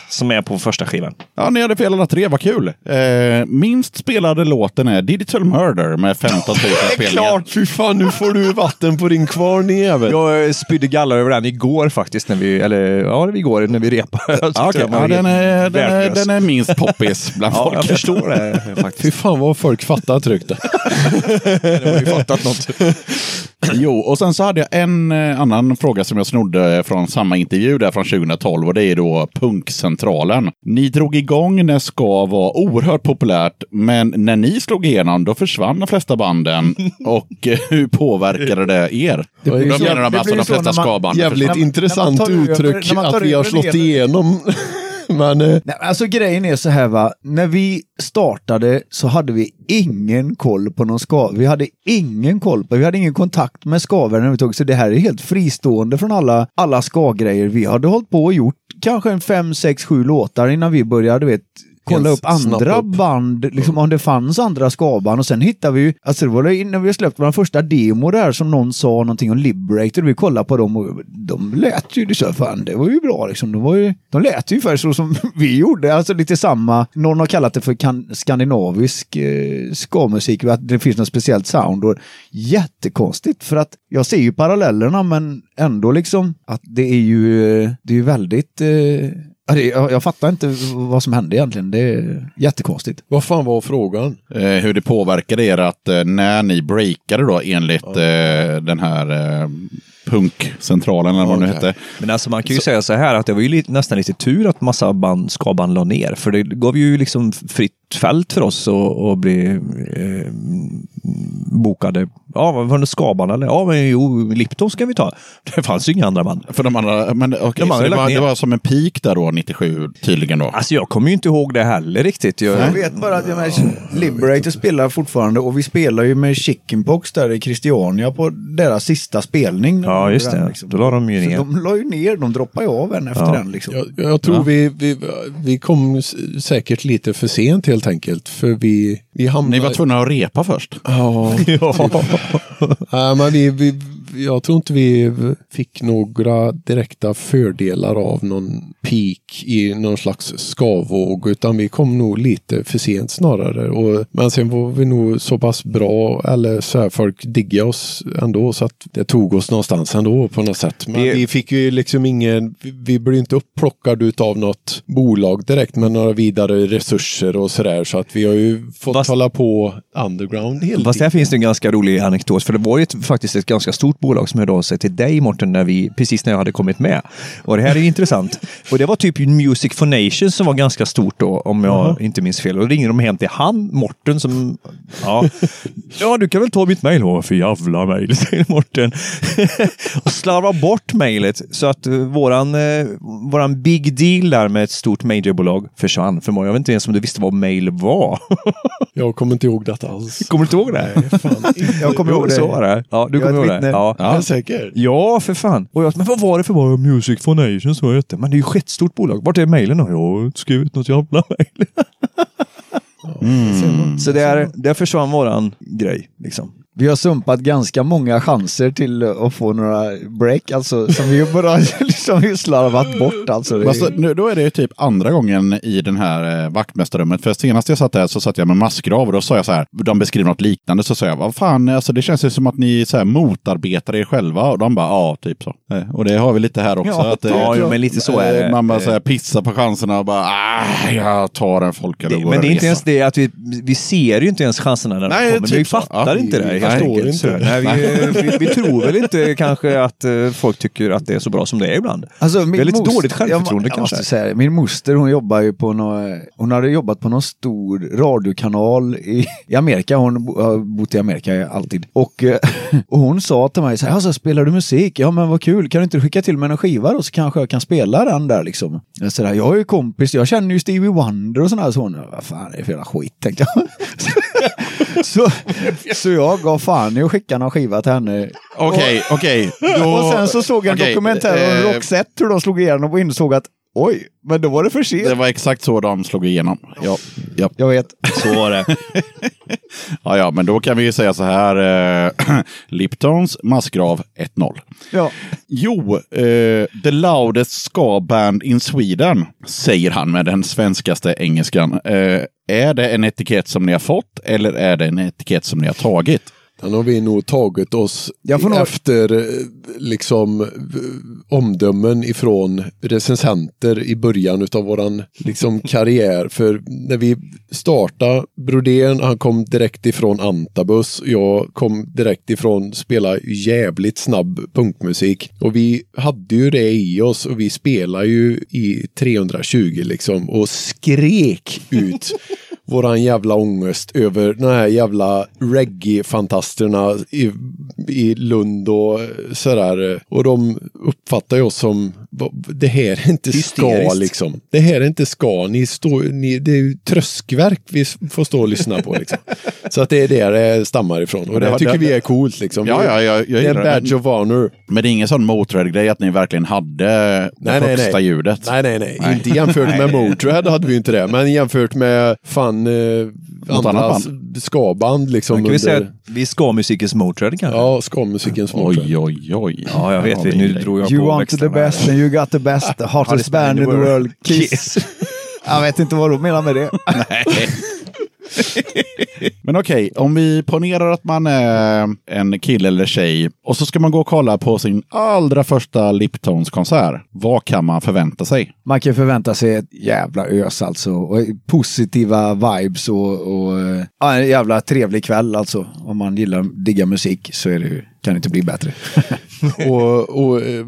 som är på första skivan. Ja, ni hade fel alla tre. Vad kul. Eh, minst spelade låten är Digital Murder med 15 000 spelningar. Fy fan, nu får du vatten på din kvarn jävel. Jag spydde galla över den igår faktiskt, när vi, eller ja, det var igår när vi repade. Tyckte Ja, den är, den, är, den är minst poppis bland Ja, folk. jag förstår det Fy faktiskt. fan vad folk fattar tryckte. Jag har ju fattat något. Jo, och sen så hade jag en eh, annan fråga som jag snodde från samma intervju där från 2012 och det är då Punkcentralen. Ni drog igång när ska var oerhört populärt, men när ni slog igenom då försvann de flesta banden. och eh, hur påverkade det er? Det blir Då så- menar de det alltså blir de flesta ska-banden Jävligt försvann. När man- intressant uttryck när man tar att vi har slått igenom. Men eh, Nej, alltså grejen är så här va, när vi startade så hade vi ingen koll på någon skav. Vi hade ingen koll på, vi hade ingen kontakt med skavaren överhuvudtaget. Så det här är helt fristående från alla, alla ska-grejer. Vi hade hållit på och gjort kanske en fem, sex, sju låtar innan vi började, du vet, kolla upp andra upp. band, liksom om det fanns andra skaband och sen hittade vi ju, alltså det var det när vi släppte vår första demo där som någon sa någonting om Liberator, vi kollade på dem och de lät ju, här, fan det var ju bra liksom, de, var ju, de lät ju ungefär så som vi gjorde, alltså lite samma, någon har kallat det för kan, skandinavisk eh, ska-musik, att det finns något speciellt sound. Och jättekonstigt för att jag ser ju parallellerna men ändå liksom att det är ju, eh, det är ju väldigt eh, det, jag, jag fattar inte vad som hände egentligen. Det är jättekonstigt. vad fan var frågan? Eh, hur det påverkade er att eh, när ni breakade då enligt eh, den här eh, punkcentralen eller vad det nu Okej. hette. Men alltså man kan ju säga så här att det var ju lite, nästan lite tur att massa band, ska-band la ner. För det gav ju liksom fritt fält för oss att, bli eh, bokade. Ja, vad var det ska-band eller? Ja, men jo, Lipton ska vi ta. Det fanns ju inga andra band. För de andra, men okej, De så hade det, var, ner. det var som en peak där då, 97 tydligen då. Alltså jag kommer ju inte ihåg det heller riktigt. Jag, Jag vet bara att jag Liberator spelar fortfarande och vi spelar ju med Chickenpox där i Christiania på deras sista spelning. Ja, just Den, det. Då la de ju Så ner. de la ju ner, de droppade ju av en efter Ja. den liksom. Jag, jag tror vi, vi, vi kom säkert lite för sent helt enkelt. För vi, vi hamnade... Ni var tvungna att repa först. Ja, Nej, men vi, vi, jag tror inte vi fick några direkta fördelar av någon peak i någon slags skavåg. Utan vi kom nog lite för sent snarare. Och, men sen var vi nog så pass bra, eller så här, folk diggade oss ändå. Så att det tog oss någonstans ändå på något sätt. Men Det- vi fick ju liksom ingen, vi, blev inte upplockade utav något bolag direkt med några vidare resurser och sådär. Så att vi har ju fått Fast- hålla på underground hela Fast tiden. där finns det en ganska rolig anekdot, för det var ju ett, faktiskt ett ganska stort bolag som hörde av sig till dig Morten, när vi, precis när jag hade kommit med. Och det här är intressant. Och det var typ Music for Nations som var ganska stort då, om jag inte minns fel. Och då ringde de hem till han, Morten, som... Ja, ja du kan väl ta mitt mejl. Vad för jävla mejl, säger Morten. och slarvar bort mejlet så att uh, våran, eh, våran big deal där med ett stort majorbolag försvann. För jag vet inte ens om du visste vad mejl var. Jag kommer inte ihåg detta alls. Kommer du inte ihåg det? Jag kommer ihåg det. Så var det. Ja, du kommer ihåg det. Ja. Är du säker? Ja, för fan. Och jag, men vad var det för bara Music for Nations som jag hette? Men det är ju ett skitstort bolag. Vart är mejlen då? Jag har inte skrivit något jävla mejl. Så där, där försvann våran grej. Liksom. Vi har sumpat ganska många chanser till att få några break, alltså som vi bara liksom vi slarvat bort. Alltså, Alltså, nu, då är det ju typ andra gången i den här eh, vaktmästarrummet. För senast jag satt där så satt jag med massgrav och då sa jag så här, de beskriver något liknande, så sa jag, vad fan, alltså, det känns ju som att ni så här, motarbetar er själva. Och de bara, ja, typ så. Eh, Och det har vi lite här också. Ja, att, eh, Ja, jo, men lite så är det. Man bara så här, pissar på chanserna och bara, ah, jag tar en folköl men det är inte reser." ens det att vi, vi ser ju inte ens chanserna när de Nej, kommer. typ vi så. fattar Ja, inte det. Helt förstår enkelt. inte. Nej, vi, vi, vi tror väl inte kanske att eh, folk tycker att det är så bra som det är ibland. Alltså, Vi har lite most- dåligt självförtroende jag, jag kanske. måste säga, det, min moster hon jobbar ju på någon, hon hade jobbat på någon stor radiokanal i, i Amerika. Hon har bott i Amerika alltid. Och, eh, och hon sa till mig så här, alltså, spelar du musik? Ja men vad kul, kan du inte skicka till mig en skiva då så kanske jag kan spela den där liksom. Jag, så där, jag är ju kompis, jag känner ju Stevie Wonder och sådär. Så hon, vad fan är det för jävla skit tänkte jag. så, så jag gav fan i att skicka någon skiva till henne. Okej, okej. Då- Och sen så såg jag en okej, dokumentär om eh, Roxette, hur de slog igenom och insåg att oj, men då var det för sent. Det var exakt så de slog igenom. Ja, ja. Jag vet. Så var det. Ja, ja, men då kan vi ju säga så här. Eh, Liptons massgrav 1-0. Ja. Jo, eh, the loudest ska band in Sweden, säger han med den svenskaste engelskan. Eh, är det en etikett som ni har fått eller är det en etikett som ni har tagit? Den har vi nog tagit oss efter eh, liksom omdömen ifrån recensenter i början av våran liksom, karriär. För när vi startade Brodén, han kom direkt ifrån Antabus. Jag kom direkt ifrån spela jävligt snabb punkmusik. Och vi hade ju det i oss och vi spelade ju i 320 liksom och skrek ut våran jävla ångest över de här jävla reggae-fantasterna i, i Lund och sådär. Och de uppfattar ju oss som, "Va- det här är inte ska liksom. Det här är inte ska, ni står, ni, det är ju tröskverk vi får stå och lyssna på liksom. Så att det är där det stammar ifrån. Och det det, tycker det- vi är coolt liksom. Ja, ja, jag, jag det är en det. badge of honor. Men det är ingen sån Motörhead-grej att ni verkligen hade det Nej, nej, högsta nej. ljudet? Nej, nej, nej, Inte jämfört med Motörhead hade vi inte det. Men jämfört med fan eh, Något andra annat s- skaband liksom. Kan vi säga under- att vi ska musikens Motörhead kanske? Ja, skamusikens Motörhead. Oj, oj, oj. Ja, jag vet. Vi nu drog jag You på want extra the best and you got the best, the hottest band in the world, Kiss. Jag vet inte vad du menar med det. Men okej, om vi ponerar att man är en kille eller tjej och så ska man gå och kolla på sin allra första Liptons-konsert. Vad kan man förvänta sig? Man kan förvänta sig ett jävla ös alltså. Och positiva vibes och, och eh, ja, en jävla trevlig kväll alltså. Om man gillar digga musik så är det, ju- kan inte bli bättre. och, och eh,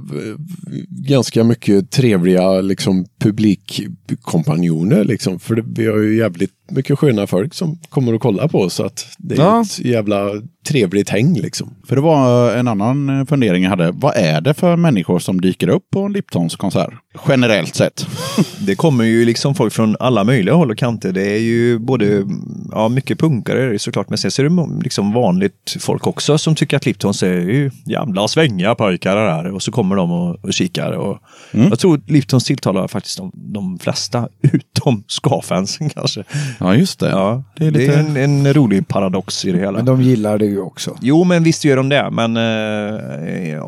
ganska mycket trevliga liksom, publikkompanjoner. Liksom, för det, vi har ju jävligt mycket sköna folk som kommer och kollar på oss. Så att det är Ja. ett jävla trevligt häng liksom. För det var en annan eh, fundering jag hade. Vad är det för människor som dyker upp på en Liptons-konsert? Generellt sett. Det kommer ju liksom folk från alla möjliga håll och kanter. Det är ju både, ja mycket punkare är det såklart, men sen så är det liksom vanligt folk också som tycker att Liptons är ju jävla svängiga pojkar det här. Och så kommer de och, och kikar. Och Jag tror att Liptons tilltalar faktiskt de, de flesta, utom ska-fansen kanske. Ja, just det. Ja, det är det lite... är en, en rolig paradox i det hela. Men de gillar det ju också. Jo, men visst gör de det. Men eh,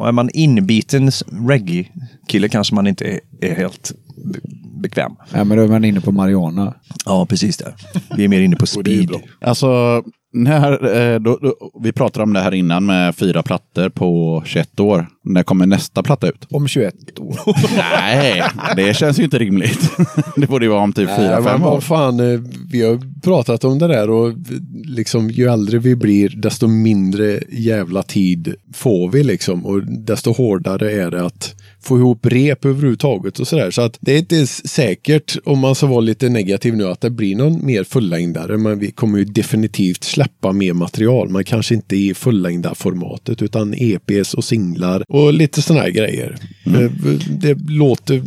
är man inbiten reggae-kille kanske man inte är, är helt be- bekväm. Ja, men då är man inne på Mariana. Ja, precis det. Vi är mer inne på speed. Alltså, när, eh, då, då, vi pratade om det här innan med fyra plattor på 21 år. När kommer nästa platta ut? Om 21 år. Nej, det känns ju inte rimligt. det borde ju vara om typ fyra, Nej, men fem år. vad fan, eh, vi har pratat om det där och liksom ju äldre vi blir desto mindre jävla tid får vi liksom och desto hårdare är det att få ihop rep överhuvudtaget och sådär. Så att det är inte säkert, om man ska vara lite negativ nu, att det blir någon mer fullängdare. Men vi kommer ju definitivt släppa mer material. Man kanske inte i fullängda formatet utan EPs och singlar och lite sådana här grejer. Mm. Det, det låter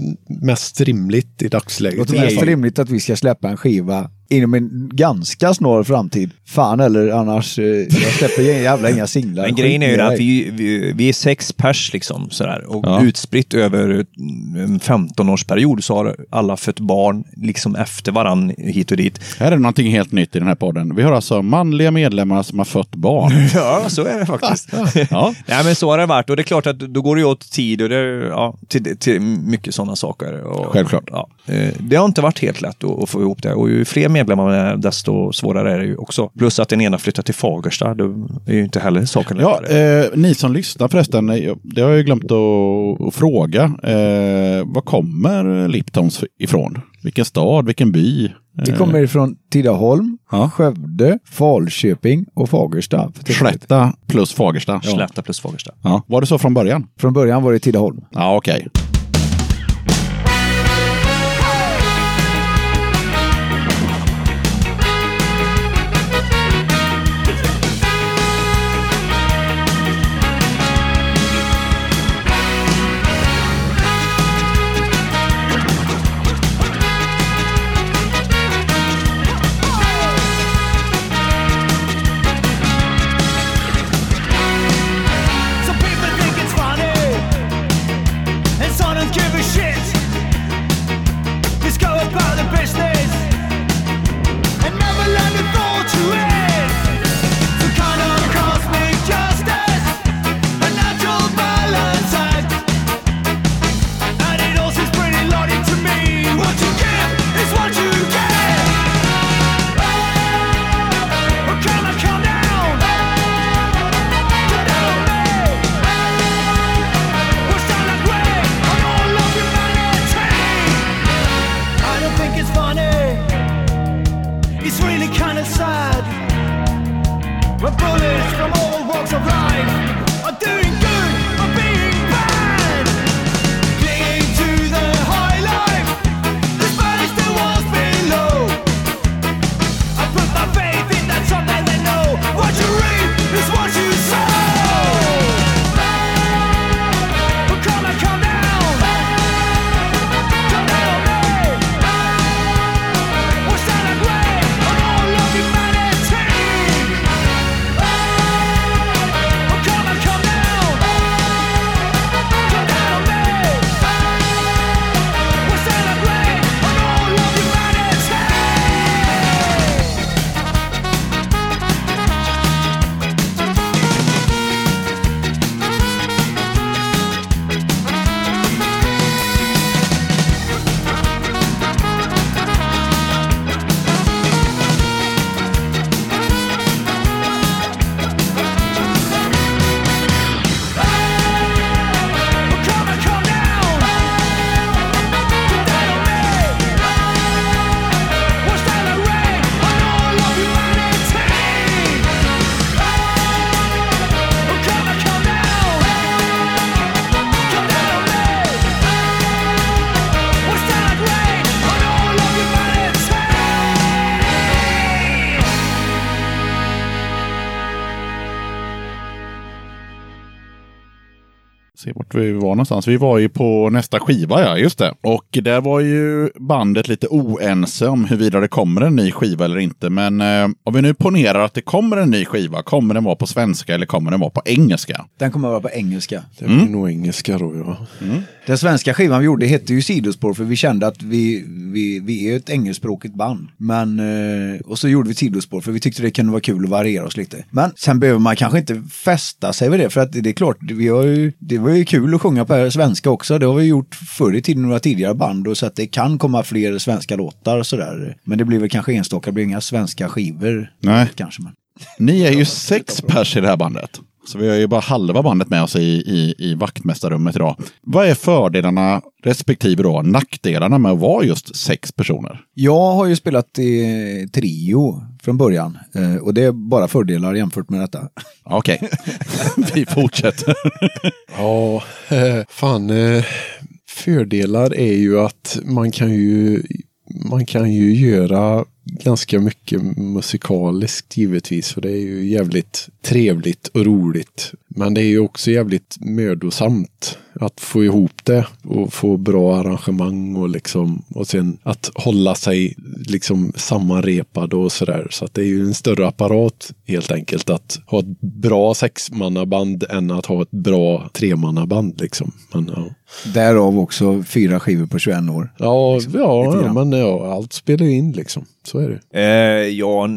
mest rimligt i dagsläget. Låter i alla mest rimligt att vi ska släppa en skiva inom en ganska snar framtid. Fan eller annars, eh, jag släpper jävla inga singlar. Men grejen är ju att vi, vi, vi är sex pers liksom sådär och Ja. utspritt över en 15-årsperiod så har alla fött barn liksom efter varann hit och dit. Här är det någonting helt nytt i den här podden. Vi har alltså manliga medlemmar som har fött barn. Ja, så är det faktiskt. Ja. Nej, men så har det varit och det är klart att då går det ju åt tid och det, ja, till, till mycket sådana saker. Och, Självklart. Ja, Eh, det har inte varit helt lätt att, att få ihop det och ju fler medlemmar desto svårare är det ju också. Plus att den ena flyttar till Fagersta, det är ju inte heller saken Ja, eh, ni som lyssnar förresten, eh, det har jag ju glömt att, att fråga. Eh, var kommer Liptons ifrån? Vilken stad, vilken by? Vi Eh, kommer ifrån Tidaholm, Ja. Skövde, Falköping och Fagersta. Slätta plus Fagersta. Slätta plus Fagersta. Ja. Var det så från början? Från början var det Tidaholm. Ja, okej. Some vi var någonstans. Vi var ju på nästa skiva, ja. Just det. Och där var ju bandet lite oense om huruvida det kommer en ny skiva eller inte. Men eh, om vi nu ponerar att det kommer en ny skiva, kommer den vara på svenska eller kommer den vara på engelska? Den kommer vara på engelska. Det blir nog engelska då, ja. Den svenska skivan vi gjorde hette ju Sidospår för vi kände att vi, vi, vi är ett engelskspråkigt band. Men, eh, och så gjorde vi Sidospår för vi tyckte det kunde vara kul att variera oss lite. Men sen behöver man kanske inte fästa sig vid det för att det är klart, vi har ju, det var ju kul att sjunga på svenska också. Det har vi gjort förr i tiden, några tidigare band och så att det kan komma fler svenska låtar och sådär. Men det blir väl kanske enstaka, det blir inga svenska skivor. Nej. Kanske men. Ni är ju sex pers i det här bandet. Så vi har ju bara halva bandet med oss i, i, i vaktmästarrummet idag. Vad är fördelarna respektive då nackdelarna med att vara just sex personer? Jag har ju spelat i trio från början eh, och det är bara fördelar jämfört med detta. Okej, vi fortsätter. Ja, eh, fan. Eh, fördelar är ju att man kan ju man kan ju göra ganska mycket musikaliskt givetvis. För det är ju jävligt trevligt och roligt. Men det är ju också jävligt mödosamt. att få ihop det och få bra arrangemang och liksom och sen att hålla sig liksom sammanrepad och sådär. Så att det är ju en större apparat helt enkelt att ha ett bra sexmannaband än att ha ett bra tremannaband liksom. Men, ja. Därav också fyra skivor på 21 år. Ja, Liksom, ja, men ja, allt spelar ju in liksom. Så är det. Eh, ja,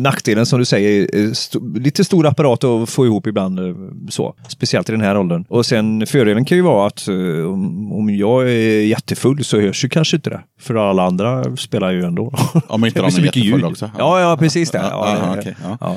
nackdelen som du säger, eh, st- lite stor apparat att få ihop ibland. eh, Så. Speciellt i den här åldern. Och sen fördelen kan ju vara att eh, om, om jag är jättefull så hörs ju kanske inte det. För alla andra spelar ju ändå. Om inte Det de är mycket jättefulla också. Ja, ja, precis det. Ja, Ja, ja, ja. ja.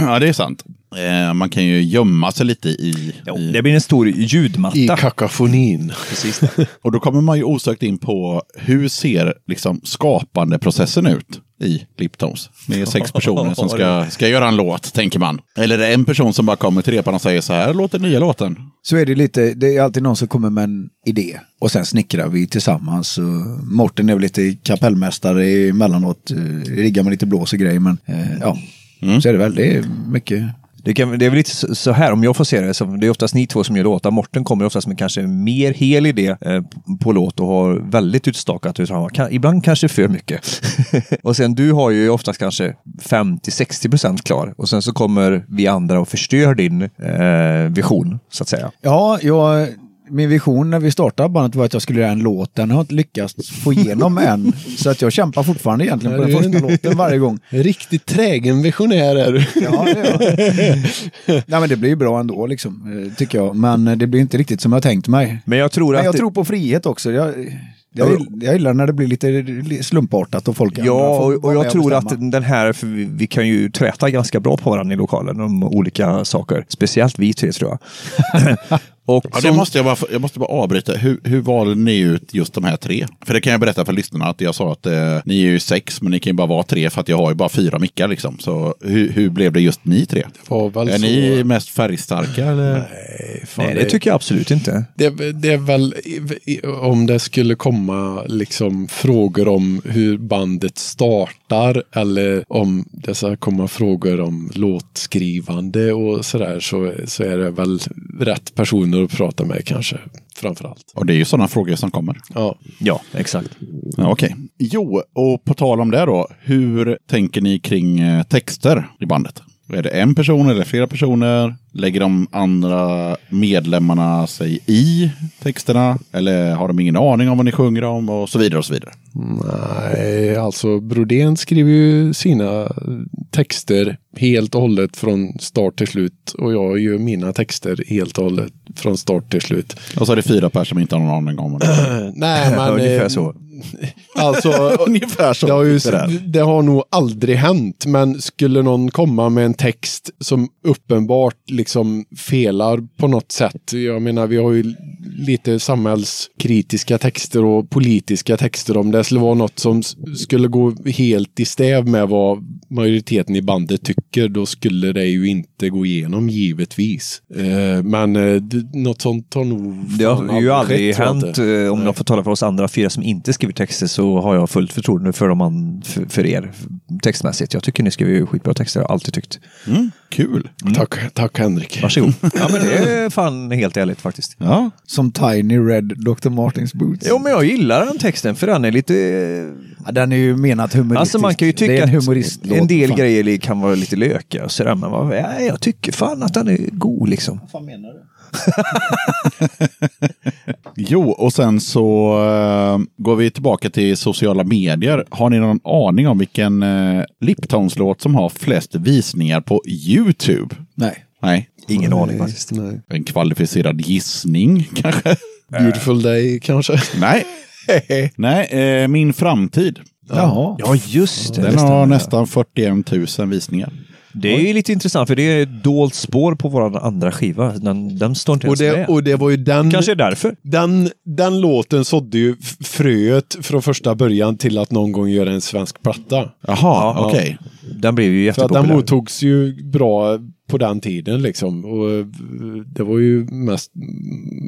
ja, det är sant. Eh, man kan ju gömma sig lite i... Jo, i det blir en stor ljudmatta. I kakafonin. Precis och då kommer man ju osökt in på hur ser liksom skapandeprocessen ut i Liptons? Det är sex personer som ska, ska göra en låt, tänker man. Eller är det en person som bara kommer till repan och säger så här låter nya låten. Så är det lite, det är alltid någon som kommer med en idé och sen snickrar vi tillsammans. Och Morten är väl lite kapellmästare emellanåt, eh, riggar med lite blås och grejer men eh, ja, så är det väl. Det är mycket. Det, kan, det är väl lite så här, om jag får se det, som, det är oftast ni två som gör låtar. Morten kommer oftast med kanske mer hel idé eh, på låt och har väldigt utstakat. Utan kan, ibland kanske för mycket. och sen du har ju oftast kanske 50-60% klar. Och sen så kommer vi andra och förstör din eh, vision, så att säga. Ja, jag, min vision när vi startade bandet var att jag skulle göra en låt. Den har jag inte lyckats få igenom än. Så att jag kämpar fortfarande egentligen på den första låten varje gång. Riktigt trägen visionär är du. Ja, det är Nej, men det blir ju bra ändå, liksom, eh, tycker jag. Men eh, det blir inte riktigt som jag tänkt mig. Men jag tror Men att... jag det- tror på frihet också. Jag, jag, jag gillar när det blir lite slumpartat och folk Ja, och, och jag tror att den här, för vi, vi kan ju träta ganska bra på varandra i lokalen om olika saker. Speciellt vi tre tror jag. Och Ja, det som- måste jag, bara, jag måste bara avbryta. Hur, hur valde ni ut just de här tre? För det kan jag berätta för lyssnarna att jag sa att eh, ni är ju sex, men ni kan ju bara vara tre för att jag har ju bara fyra mickar liksom. Så hur, hur blev det just ni tre? var väl är så- ni mest färgstarka eller? Nej, fan, Nej, det tycker jag absolut inte. Det, det är väl om det skulle komma liksom frågor om hur bandet startar eller om det ska komma frågor om låtskrivande och sådär så, så är det väl rätt personer att prata med kanske framför allt. Och det är ju sådana frågor som kommer. Ja. Ja, exakt. Ja, Okej. Jo, och på tal om det då. Hur tänker ni kring eh, texter i bandet? Är det en person eller flera personer? Lägger de andra medlemmarna sig i texterna? Eller har de ingen aning om vad ni sjunger om? Och så vidare och så vidare. Nej, alltså Brodén skriver ju sina texter helt och hållet från start till slut och jag gör mina texter helt och hållet från start till slut. Och så är det fyra personer som inte har någon aning om vad det är. Nej, men... Ungefär eh, så. Alltså, Ungefär så. Det har, ju, Det där. det har nog aldrig hänt, men skulle någon komma med en text som uppenbart liksom felar på något sätt. Jag menar, vi har ju lite samhällskritiska texter och politiska texter. Om det skulle vara något som skulle gå helt i stäv med vad majoriteten i bandet tycker, då skulle det ju inte gå igenom givetvis. Eh, men eh, något sånt har nog Det har ju aldrig jag hänt, eh, om jag får tala för oss andra fyra som inte skriver texter, så har jag fullt förtroende för, dem man, för, för er textmässigt. Jag tycker ni skriver skitbra texter, jag har alltid tyckt. Mm, kul. Tack, tack Henrik. Varsågod. ja, men det är fan helt ärligt faktiskt. Ja. Som Tiny Red Dr. Martins Boots. Jo, men jag gillar den texten för den är lite... Ja, den är ju menat humoristisk. Alltså man kan ju det är tycka en att en del fan. grejer kan vara lite lökiga och sådär, men vad, ja, jag tycker fan att den är god liksom. Vad menar du? Jo, och sen så eh, går vi tillbaka till sociala medier. Har ni någon aning om vilken uh, Liptones-låt som har flest visningar på YouTube? Nej. Nej, Ingen aning faktiskt. Nej. en kvalificerad gissning kanske? Beautiful day kanske. Nej. Nej, eh, Min framtid. Jaha. Ja, just det. Den det har nästan 41 000 visningar. Det är ju lite intressant för det är ett dolt spår på vår andra skiva. Den, den står inte Och ens det, med. och det var ju den, Kanske är därför. den, den låten sådde ju fröet från första början till att någon gång göra en svensk platta. Jaha, okej. Den blev ju För att den jättepopulär. mottogs ju bra på den tiden liksom. Och eh, det var ju mest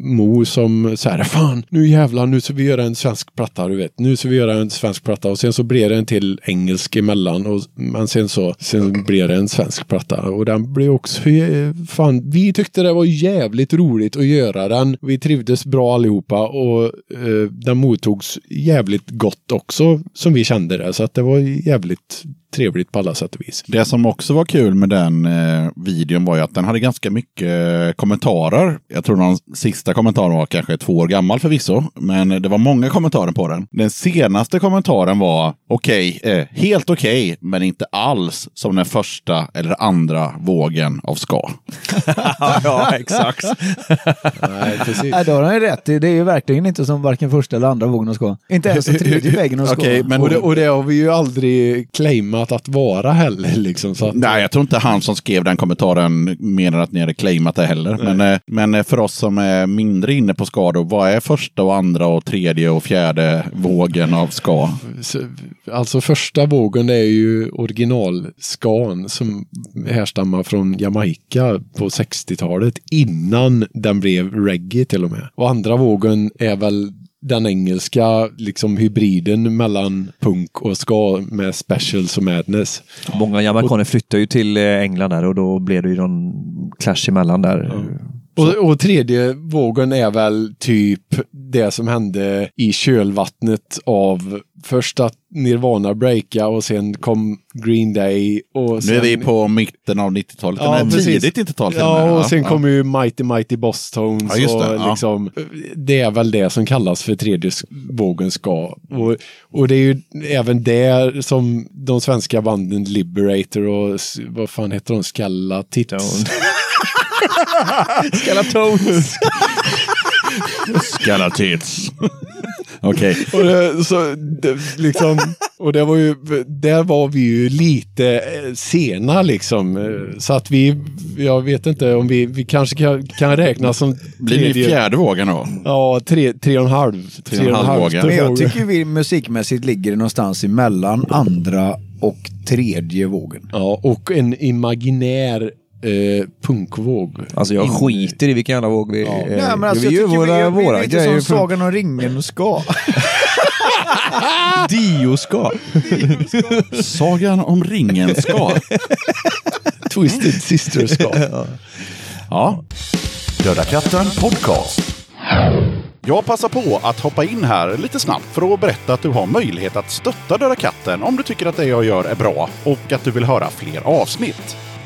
Mo som så här, fan nu jävlar, nu ska vi göra en svensk platta, du vet. Nu ska vi göra en svensk platta och sen så blev det en till engelsk emellan. Och, men sen så, sen blev det en svensk platta och den blev också, eh, fan, vi tyckte det var jävligt roligt att göra den. Vi trivdes bra allihopa och eh, den mottogs jävligt gott också som vi kände det. Så att det var jävligt trevligt på alla sätt och vis. Det som också var kul med den eh, videon var ju att den hade ganska mycket eh, kommentarer. Jag tror den sista kommentaren var kanske två år gammal förvisso, men det var många kommentarer på den. Den senaste kommentaren var okej, eh, helt okej, men inte alls som den första eller andra vågen av ska. ja, exakt. Nej, precis. Nej, då har han ju rätt. Det är ju verkligen inte som varken första eller andra vågen ska. Inte ens tredje vägen ska. Okej, men och, det, och det har vi ju aldrig claimat att vara heller. Liksom, så att, Nej, jag tror inte han som skrev den kommentaren menar att ni hade claimat det heller. Men, eh, men eh, för oss som är mindre inne på skador, vad är första och andra och tredje och fjärde vågen av ska? Så, Alltså första vågen är ju originalskan som härstammar från Jamaica på 60-talet innan den blev reggae till och med. Och andra vågen är väl den engelska liksom hybriden mellan punk och ska med specials och madness. Många jamaicaner flyttar ju till eh, England där och då blev det ju någon clash emellan där. Och, och tredje vågen är väl typ det som hände i kölvattnet av först att Nirvana breaka och sen kom Green Day. Och Nu sen, är vi på mitten av 90-talet, Ja, eller tidigt 90-tal till och med. Ja, och sen Ja. kommer ju Mighty Mighty Boss Tones. Ja, det, och ja. liksom, det är väl det som kallas för tredje vågen ska. Och, och det är ju även där som de svenska banden Liberator och vad fan heter de? Skalla Tits. Skeletones! Skeletits. Okej. Och det, så, det, liksom, och det var ju, där var vi ju lite eh, sena liksom. Eh, Så att vi, jag vet inte om vi, vi kanske kan, kan räkna som Blir tredje- fjärde vågen då? Ja, tre, tre och en halv. Tre och en halv vågen. Men jag tycker vi musikmässigt ligger någonstans emellan andra och tredje vågen. Ja, och en imaginär eh, punkvåg. Alltså jag skiter i vilken jävla våg vi... Nej, eh, men alltså, vi gör våra, vi, vi, våra är lite grejer. som Sagan om ringen ska. Dio ska. Sagan om ringen ska. Twisted Sister ska. Ja. Döda katten podcast. Jag passar på att hoppa in här lite snabbt för att berätta att du har möjlighet att stötta Döda katten om du tycker att det jag gör är bra och att du vill höra fler avsnitt.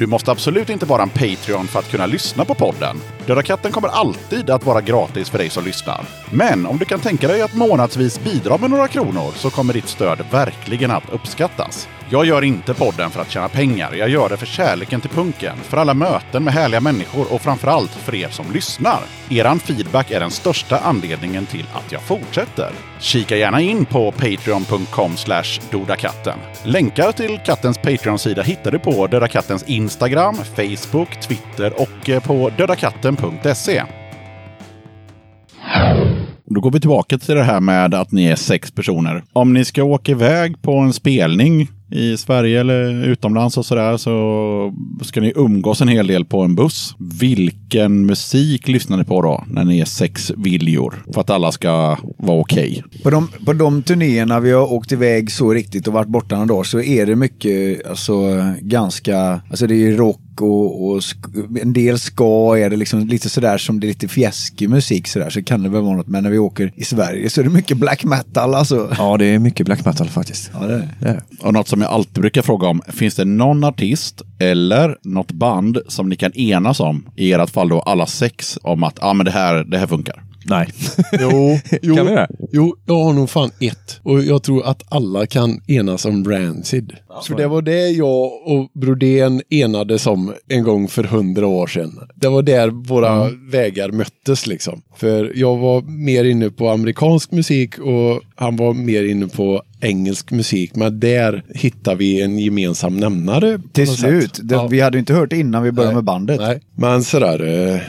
Du måste absolut inte vara en Patreon för att kunna lyssna på podden. Döda katten kommer alltid att vara gratis för dig som lyssnar. Men om du kan tänka dig att månadsvis bidra med några kronor så kommer ditt stöd verkligen att uppskattas. Jag gör inte podden för att tjäna pengar. Jag gör det för kärleken till punken, för alla möten med härliga människor och framförallt för er som lyssnar. Eran feedback är den största anledningen till att jag fortsätter. Kika gärna in på patreon.com dodakatten. Länkar till kattens Patreon-sida hittar du på Döda Kattens Instagram, Facebook, Twitter och eh, på dödakatten dödakatten.se. Då går vi tillbaka till det här med att ni är sex personer. Om ni ska åka iväg på en spelning i Sverige eller utomlands och sådär så ska ni umgås en hel del på en buss. Vilken musik lyssnar ni på då när ni är sex viljor? För att alla ska vara okej. På de, på de turnéerna vi har åkt iväg så riktigt och varit borta några dagar så är det mycket, alltså ganska, alltså det är rock och, och en del ska är det liksom lite sådär som det är lite fjäskig musik sådär så kan det väl vara något. Men när vi åker i Sverige så är det mycket black metal alltså. Ja, det är mycket black metal faktiskt. Ja, det är. Det är det. Och något som jag alltid brukar fråga om. Finns det någon artist eller något band som ni kan enas om, i ert fall då alla sex, om att ah, men det, här, det här funkar? Nej. Jo, jo, Kan vi det? jo, jag har nog fan ett. Och jag tror att alla kan enas om Rancid. För det var det jag och Brodén enades om en gång för hundra år sedan. Det var där våra vägar möttes liksom. För jag var mer inne på amerikansk musik och han var mer inne på engelsk musik. Men där hittar vi en gemensam nämnare. Till slut. Sätt. Det, Ja. Vi hade ju inte hört det innan vi började med bandet. Nej, men sådär. eh,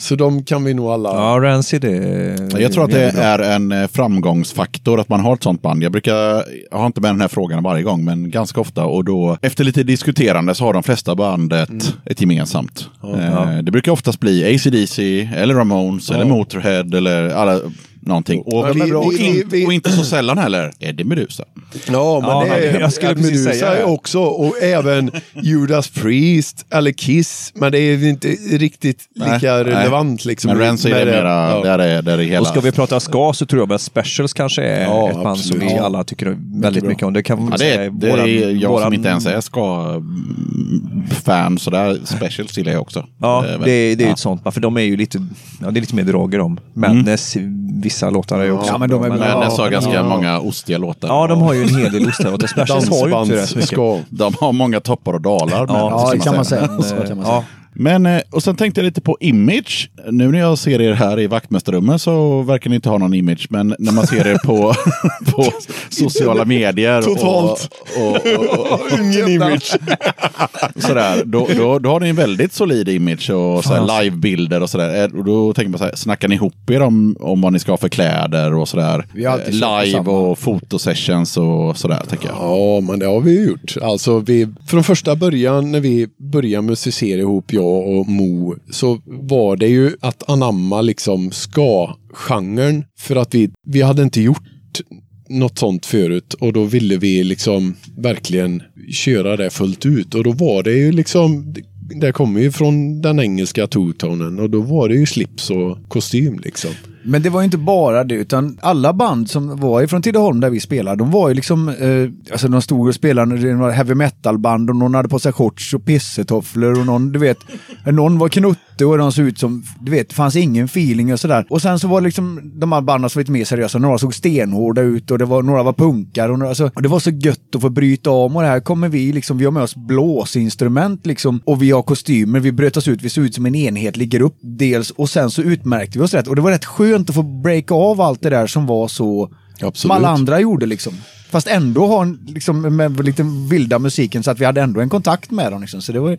Så de kan vi nog alla... Ja, Rancid är... Jag tror att det är en eh, framgångsfaktor att man har ett sånt band. Jag brukar, jag har inte med den här frågan varje gång, men ganska ofta. Och då, efter lite diskuterande så har de flesta bandet Mm. ett gemensamt. Eh, Det brukar oftast bli AC/DC eller Ramones eller Motorhead eller alla, någonting. Och, Ja, vi- och, vi- in, vi- och inte så sällan heller Eddie Meduza. Ja, men Ja, det men är jag skulle precis Medusa säga det. också. Och även Judas Priest eller Kiss. Men det är inte riktigt lika Nej, relevant. Liksom, Men Rancid är det. mera, Ja. där är, där är hela... Och ska vi prata ska så tror jag att Specials kanske är Ja, ett band som absolut. vi Ja. alla tycker väldigt mycket om. Det kan man Ja, det, säga är, det våran- är jag våran- som inte ens är ska-fan, så där specials gillar jag också. Ja, det, är- det är ju ja. ett sånt. För de är ju lite, ja, det är lite mer droger om. Madness, vissa låtar är ju också Ja, men de är bra, Ness har ganska ja. många ostiga låtar. Ja, de har ju en hel del ostlåtar. Specials har ju inte rätt mycket. De har många toppar och dalar. Ja, det kan man säga. Men, Så eh, och sen tänkte jag lite på image. Nu när jag ser er här i vaktmästarrummet så verkar ni inte ha någon image. Men när man ser er på, på sociala medier Totalt. och, och, och, och, Ingen image. sådär, då, då, då har ni en väldigt solid image och sådär livebilder och sådär. Eh, Och då tänker man såhär, snackar ni ihop er om, om vad ni ska ha för kläder och sådär? Vi har alltid Eh, Live och fotosessions och sådär tänker jag. Ja, men det har vi gjort. Alltså, vi, från första början när vi började musicera ihop, jag och Mo, så var det ju att anamma liksom ska-genren. För att vi, vi hade inte gjort något sånt förut och då ville vi liksom verkligen köra det fullt ut. Och då var det ju liksom, det kommer ju från den engelska two-tonen och då var det ju slips och kostym liksom. Men det var ju inte bara det, utan alla band som var ifrån Tidaholm där vi spelade, de var ju liksom, eh, alltså de stod och spelade det var heavy metal-band och någon hade på sig shorts och pissetofflor och någon, du vet, någon var knutte och de såg ut som, du vet, det fanns ingen feeling och sådär. Och sen så var det liksom de här banden som var lite mer seriösa, några såg stenhårda ut och det var, några var punkar och, några, alltså, och det var så gött att få bryta om och det här kommer vi liksom, vi har med oss blåsinstrument liksom och vi har kostymer, vi bröt oss ut, vi såg ut som en enhetlig grupp dels och sen så utmärkte vi oss rätt och det var rätt skönt att få breaka av allt det där som var så som Absolut. alla andra gjorde liksom. Fast ändå ha en, liksom, med lite vilda musiken så att vi hade ändå en kontakt med dem. Liksom. Så det var, ja,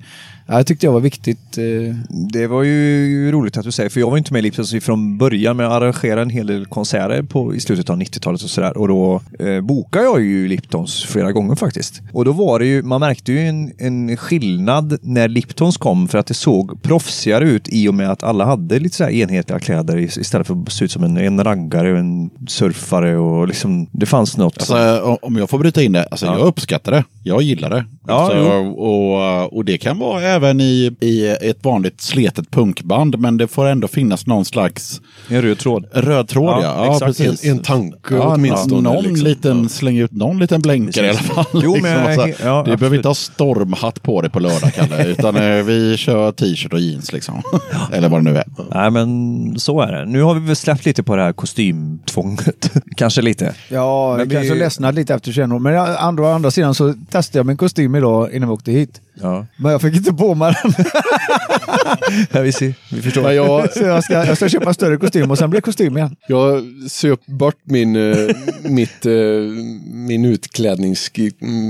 jag tyckte det var viktigt. Eh, Det var ju roligt att du säger, för jag var inte med i Liptons från början, men jag arrangerade en hel del konserter på, i slutet av 90-talet och sådär. Och då eh, bokade jag ju Liptons flera gånger faktiskt. Och då var det ju, man märkte ju en, en skillnad när Liptons kom, för att det såg proffsigare ut i och med att alla hade lite så här enhetliga kläder is- istället för att se ut som en, en raggare och en surfare och liksom, det fanns något. Alltså, om- jag får bryta in det, alltså, Ja. jag uppskattar det. Jag gillar det. Ja, alltså, och, och det kan vara även i, i ett vanligt sletet punkband, men det får ändå finnas någon slags en röd tråd. röd tråd. Ja, Ja, ja, precis. En, en tanke Ja, åtminstone. någon liksom. liten, släng ut någon liten blänkare i alla fall. Jo, men liksom. Alltså, ja, du absolut. behöver inte ha stormhatt på dig på lördag, Kalle, utan eh, vi kör t-shirt och jeans liksom. Eller vad det nu är. Nej, men så är det. Nu har vi väl släppt lite på det här kostymtvånget. Kanske lite. ja, Men vi- kanske ledsnade lite efter 21 år. Men å andra, å andra sidan så testade jag min kostym idag innan vi åkte hit. Ja, Men jag fick inte på mig den. ja vi ser. Vi förstår. Men jag, Så jag ska, jag ska köpa en större kostym och sen blir kostym igen. Jag söp bort min, eh, mitt, eh, min utklädnings,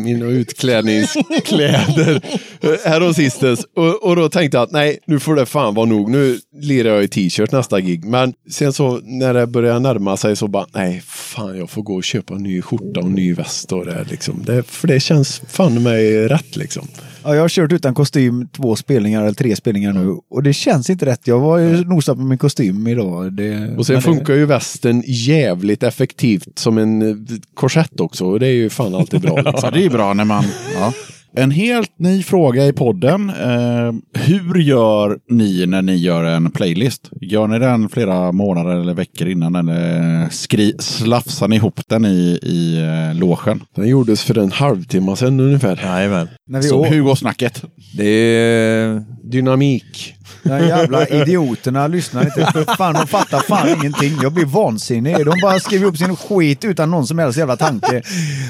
mina utklädningskläder eh, här och sistens. Och, och då tänkte jag att nej, nu får det fan vara nog. Nu lirar jag i t-shirt nästa gig. Men sen så när det börjar närma sig så bara, nej, fan jag får gå och köpa en ny skjorta en ny väst och det liksom. Det, för det känns fan mig rätt liksom. Ja, jag har kört utan kostym två spelningar eller tre spelningar nu och det känns inte rätt. Jag var ju nosat på min kostym idag. Det, Och sen men det- funkar ju västen jävligt effektivt som en eh, korsett också. Och det är ju fan alltid bra. Liksom. Ja, det är bra när man... Ja. En helt ny fråga i podden. Eh, hur gör ni när ni gör en playlist? Gör ni den flera månader eller veckor innan eller skri slafsar ni ihop den i, i eh, logen? Den gjordes för en halvtimme sedan ungefär. Jajamän. när vi Så å- hur går snacket? Det är... Dynamik. De här jävla idioterna lyssnar inte. Fan, de fattar fan ingenting. Jag blir vansinnig. De bara skriver upp sin skit utan någon som helst jävla tanke.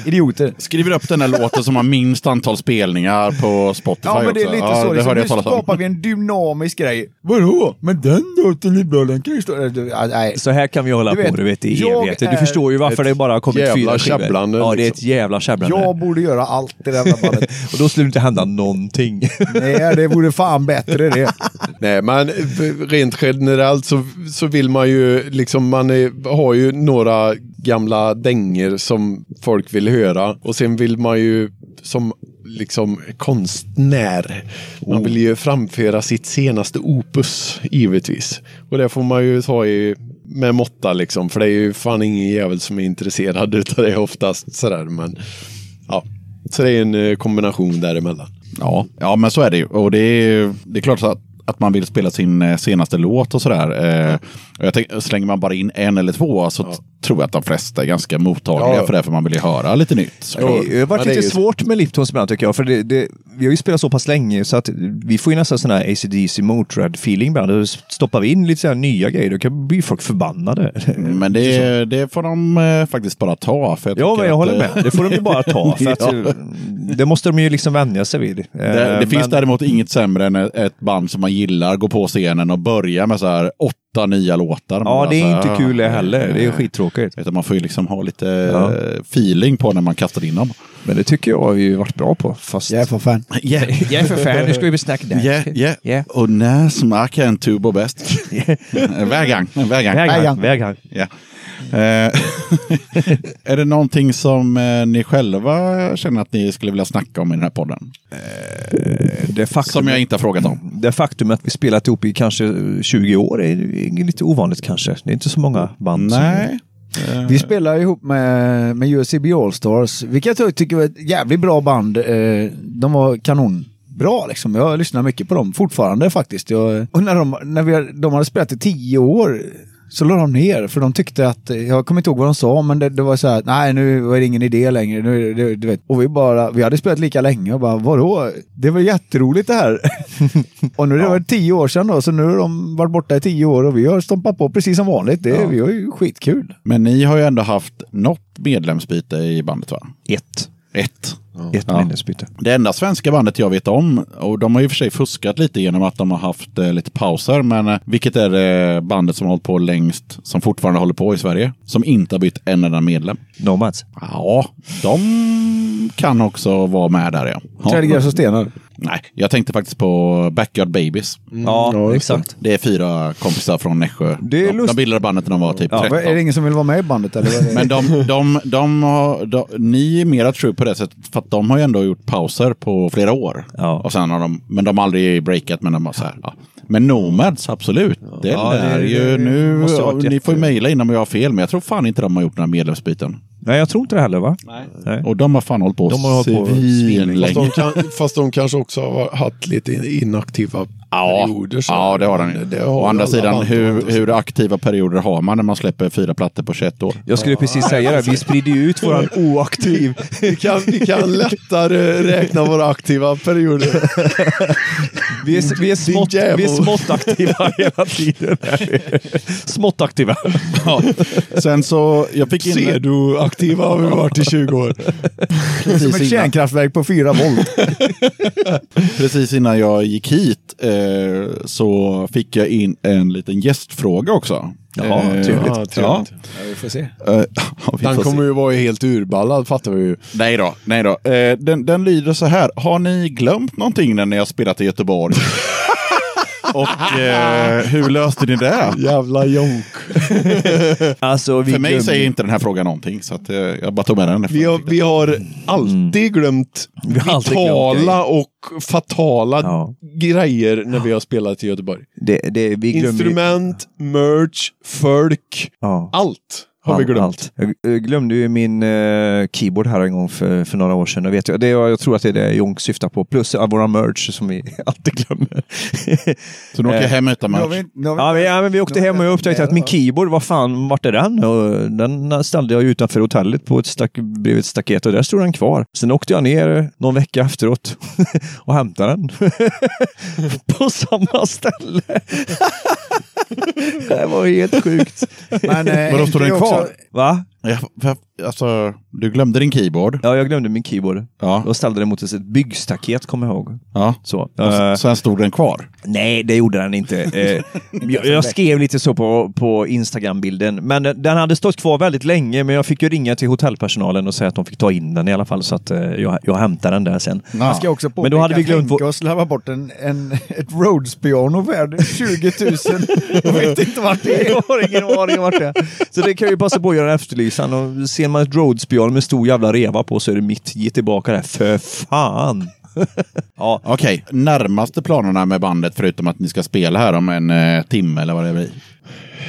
Idioter. Skriver upp den här låten som har minst antal spelningar på Spotify Ja, men det är också. lite ja, så. Det Liksom, nu skapar vi en dynamisk grej. Vadå? Men den låten är bra, den kan ju stå... Ja, Nej. Så här kan vi hålla Du vet, på du vet, i evigheter. Du förstår ju varför det bara har kommit jävla fyra skivor. Ja, det är ett liksom. jävla tjabblande. Jag borde göra allt i det jävla bandet. Och då skulle det inte hända någonting. Nej, det vore fan bättre det. Nej, men rent generellt så, så vill man ju, liksom man är, har ju några gamla dänger som folk vill höra och sen vill man ju som liksom konstnär, man vill ju framföra sitt senaste opus, givetvis. Och det får man ju ta i med måtta liksom, för det är ju fan ingen jävel som är intresserad utav det oftast sådär, men ja. Så det är en eh, kombination däremellan. Ja, ja, men så är det ju. Och det är, det är klart att, att man vill spela sin eh, senaste låt och sådär. Eh, jag tänk, slänger man bara in en eller två så t- tror jag att de flesta är ganska mottagliga Ja. för det, för man vill ju höra lite nytt. Så. Det har varit Ja, det är lite ju- svårt med Liptons ibland tycker jag. För det, det, vi har ju spelat så pass länge så att vi får ju nästan sån här ACDC Motörhead-feeling ibland. Och stoppar vi in lite så här nya grejer, då kan bli folk förbannade. Men det, det får de eh, faktiskt bara ta. För jag Ja, men jag håller eh, med. Det får de ju bara ta. För att, Ja. Det måste de ju liksom vänja sig vid. Det, det Eh, finns men- däremot inget sämre än ett band som man gillar, gå på scenen och börja med så här åtta nya låtar. Ja, det är så här, inte kul det heller. Det är eh, skittråkigt. Utan man får ju liksom ha lite Ja. eh, feeling på när man kastar in dem. Men det tycker jag har vi varit bra på. Fast... Jag är för fan. Yeah. Jag är för fan, nu ska vi snacka där. Yeah, yeah. Yeah. Och när smakar en tubo bäst? Vägang. Vägang. Väghang. Väghang. Ja. Eh, är det någonting som eh, ni själva känner att ni skulle vilja snacka om i den här podden? Det faktum, Som jag inte har frågat om. det faktum att vi spelat ihop i kanske 20 år är lite ovanligt kanske. Det är inte så många band Nej. Vi spelar ihop med, med USCB Allstars, vilket jag tycker var ett jävligt bra band. Eh, De var kanonbra liksom. Jag lyssnar mycket på dem fortfarande faktiskt. Jag, och när, de, när vi, de hade spelat i tio år så la de ner för de tyckte att, jag kommer inte ihåg vad de sa, men det, det var så här, nej nu var det ingen idé längre. Nu, det, du vet. Och vi bara, vi hade spelat lika länge och bara, vadå? Det var jätteroligt det här. och nu är det var tio år sedan då, så nu har de varit borta i tio år och vi har stompat på precis som vanligt. Det, Vi har ju skitkul. Men ni har ju ändå haft något medlemsbyte i bandet va? Ett. Ett. Ett Ja. medlemsbyte. Det enda svenska bandet jag vet om, och de har ju för sig fuskat lite genom att de har haft eh, lite pauser, men eh, vilket är det bandet som har hållit på längst, som fortfarande håller på i Sverige, som inte har bytt en enda medlem? Nomads. Ja, de kan också vara med där ja. ja. Trädgräs och stenar. Nej, jag tänkte faktiskt på Backyard Babies. Ja, Ja, exakt. Det är fyra kompisar från Nässjö. Det är de, de bildade bandet när de var typ Ja, 13. Är det ingen som vill vara med i bandet eller? Men de, de, de, har, de, ni är mera true på det sättet, för att de har ju ändå gjort pauser på flera år. Ja. Och sen har de, men de har aldrig breakat, men de har så här, ja. Men Nomads, absolut. Det Ja, det- är ju, det nu, ni får ju mejla in om jag har fel, men jag tror fan inte de har gjort några medlemsbyten. Nej, jag tror inte det heller va? Nej. Och de har fan hållit på De har hållit på svinlänge. Fast de, kan, fast de kanske också har haft lite inaktiva Ja, perioder. så ja, det har den. det har Å andra sidan, hur, hur aktiva perioder har man när man släpper fyra plattor på 21 år? Jag skulle precis säga det. Vi sprider ju ut våran oaktiv. Vi kan, vi kan lättare räkna våra aktiva perioder. Vi är, vi är, smått, vi är smått aktiva hela tiden. Smått aktiva. Ja. Sen så, jag fick in... Pseudo-aktiva har vi varit i 20 år. Som precis ett innan, kärnkraftverk på fyra volt. precis innan jag gick hit eh, så fick jag in en liten gästfråga också. Jaha, Eh, trevligt. Ja, trevligt. Ja. vi får se. Eh, ja, vi Den får kommer se. ju vara helt urballad fattar vi ju. Nej då, nej då. Eh, den, den lyder så här. Har ni glömt någonting när ni har spelat i Göteborg? Och eh, hur löste ni det? Jävla jonk. Alltså, vi För mig glömde- säger inte den här frågan någonting, så att, eh, jag bara tog med den. Vi har, vi har alltid glömt Vi har alltid glömt vitala och fatala Ja. grejer när vi har spelat i Göteborg. Det, det, vi glömmer... Instrument, merch, folk, Ja. allt Har vi glömt. Allt. Jag glömde ju min eh, keyboard här en gång för, för några år sedan. Jag, vet, jag, det, jag tror att det är det Jonk syftar på. Plus uh, våra merch som vi alltid glömmer. Så du åker Eh, hem utan Nu match? vi, nu vi, Ja, vi, ja, men vi åkte hem och jag upptäckte att min keyboard, vad fan, vart är den? Och den ställde jag utanför hotellet på ett stack, bredvid ett staket och där stod den kvar. Sen åkte jag ner någon vecka efteråt och hämtade den. på samma ställe. det var helt sjukt. Men, eh, Vadå, står den kvar? Va? Ja, för, alltså, du glömde din keyboard. Ja, jag glömde min keyboard. Ja. Och ställde den mot ett byggstaket, kommer jag ihåg. ja. Så. Eh, s- sen stod den kvar. Nej, det gjorde den inte. Eh, jag, jag skrev lite så på, på Instagram-bilden. Men den- den hade stått kvar väldigt länge, men jag fick ju ringa till hotellpersonalen och säga att de fick ta in den i alla fall. Så att eh, jag, jag hämtade den där sen. Jag ska också Men då hade vi glömt Henke och slarva bort en, en, ett Rhodes-piano värd 20 000. Jag vet inte vart det är. Jag har ingen aning vart det är. Så det kan vi passa på att göra en efterlysan. Och ser man ett Rhodes-piano med stor jävla reva på så är det mitt. Ge tillbaka det. här För fan! Ja, Okej, närmaste planerna med bandet förutom att ni ska spela här om en eh, timme eller vad det blir?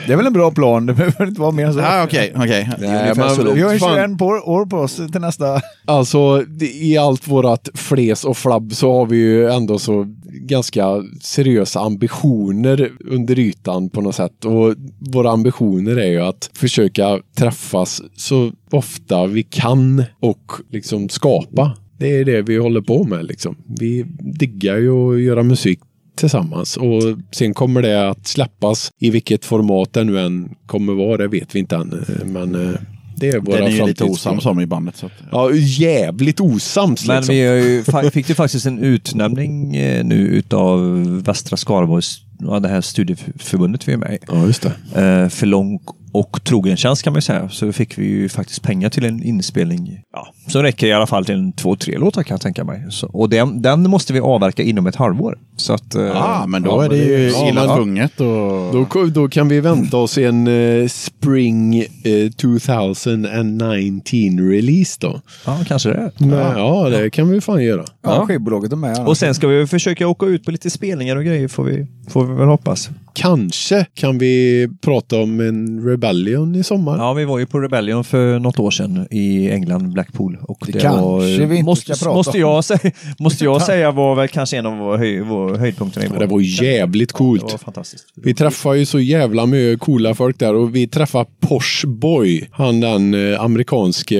Det är väl en bra plan, det behöver inte vara mer än så. Ja, okej, okej. Nej, långt. Vi har ju fan. 21 på, år på oss till nästa. Alltså i allt vårat fles och flabb så har vi ju ändå så ganska seriösa ambitioner under ytan på något sätt. Och våra ambitioner är ju att försöka träffas så ofta vi kan och liksom skapa. Det är det vi håller på med liksom. Vi diggar ju att göra musik tillsammans och sen kommer det att släppas i vilket format det nu än kommer vara. Det vet vi inte än. Men eh, det är våra Den är ju lite osams om i bandet. Så att, Ja, jävligt osams Men liksom. vi ju, fick ju faktiskt en utnämning eh, nu utav Västra Skaraborgs, ja, det här studieförbundet vi är med i. Ja, just det. Eh, för lång och trogen tjänst kan man ju säga. Så fick vi ju faktiskt pengar till en inspelning. Ja, som räcker i alla fall till en två, tre låtar kan jag tänka mig. Så, och den, den måste vi avverka inom ett halvår. Så att, eh, ah, men då ja, är det ju ja, illa tvunget. Och... Då, då kan vi vänta oss en eh, Spring eh, 2019 release då. ja, kanske det. Men, ja, det kan vi fan göra. Ja, skivbolaget är med. Och sen ska vi försöka åka ut på lite spelningar och grejer får vi, får vi väl hoppas. Kanske kan vi prata om en Rebellion i sommar. Ja, vi var ju på Rebellion för något år sedan i England, Blackpool. Och Det kanske vi inte måste, ska prata måste om. jag, säga, måste jag säga var väl kanske en av våra höj, höjdpunkterna i Ja, vår. det var jävligt Det coolt. var fantastiskt. Vi träffar ju så jävla mycket coola folk där och vi träffar Porsche Boy, han den eh, amerikanske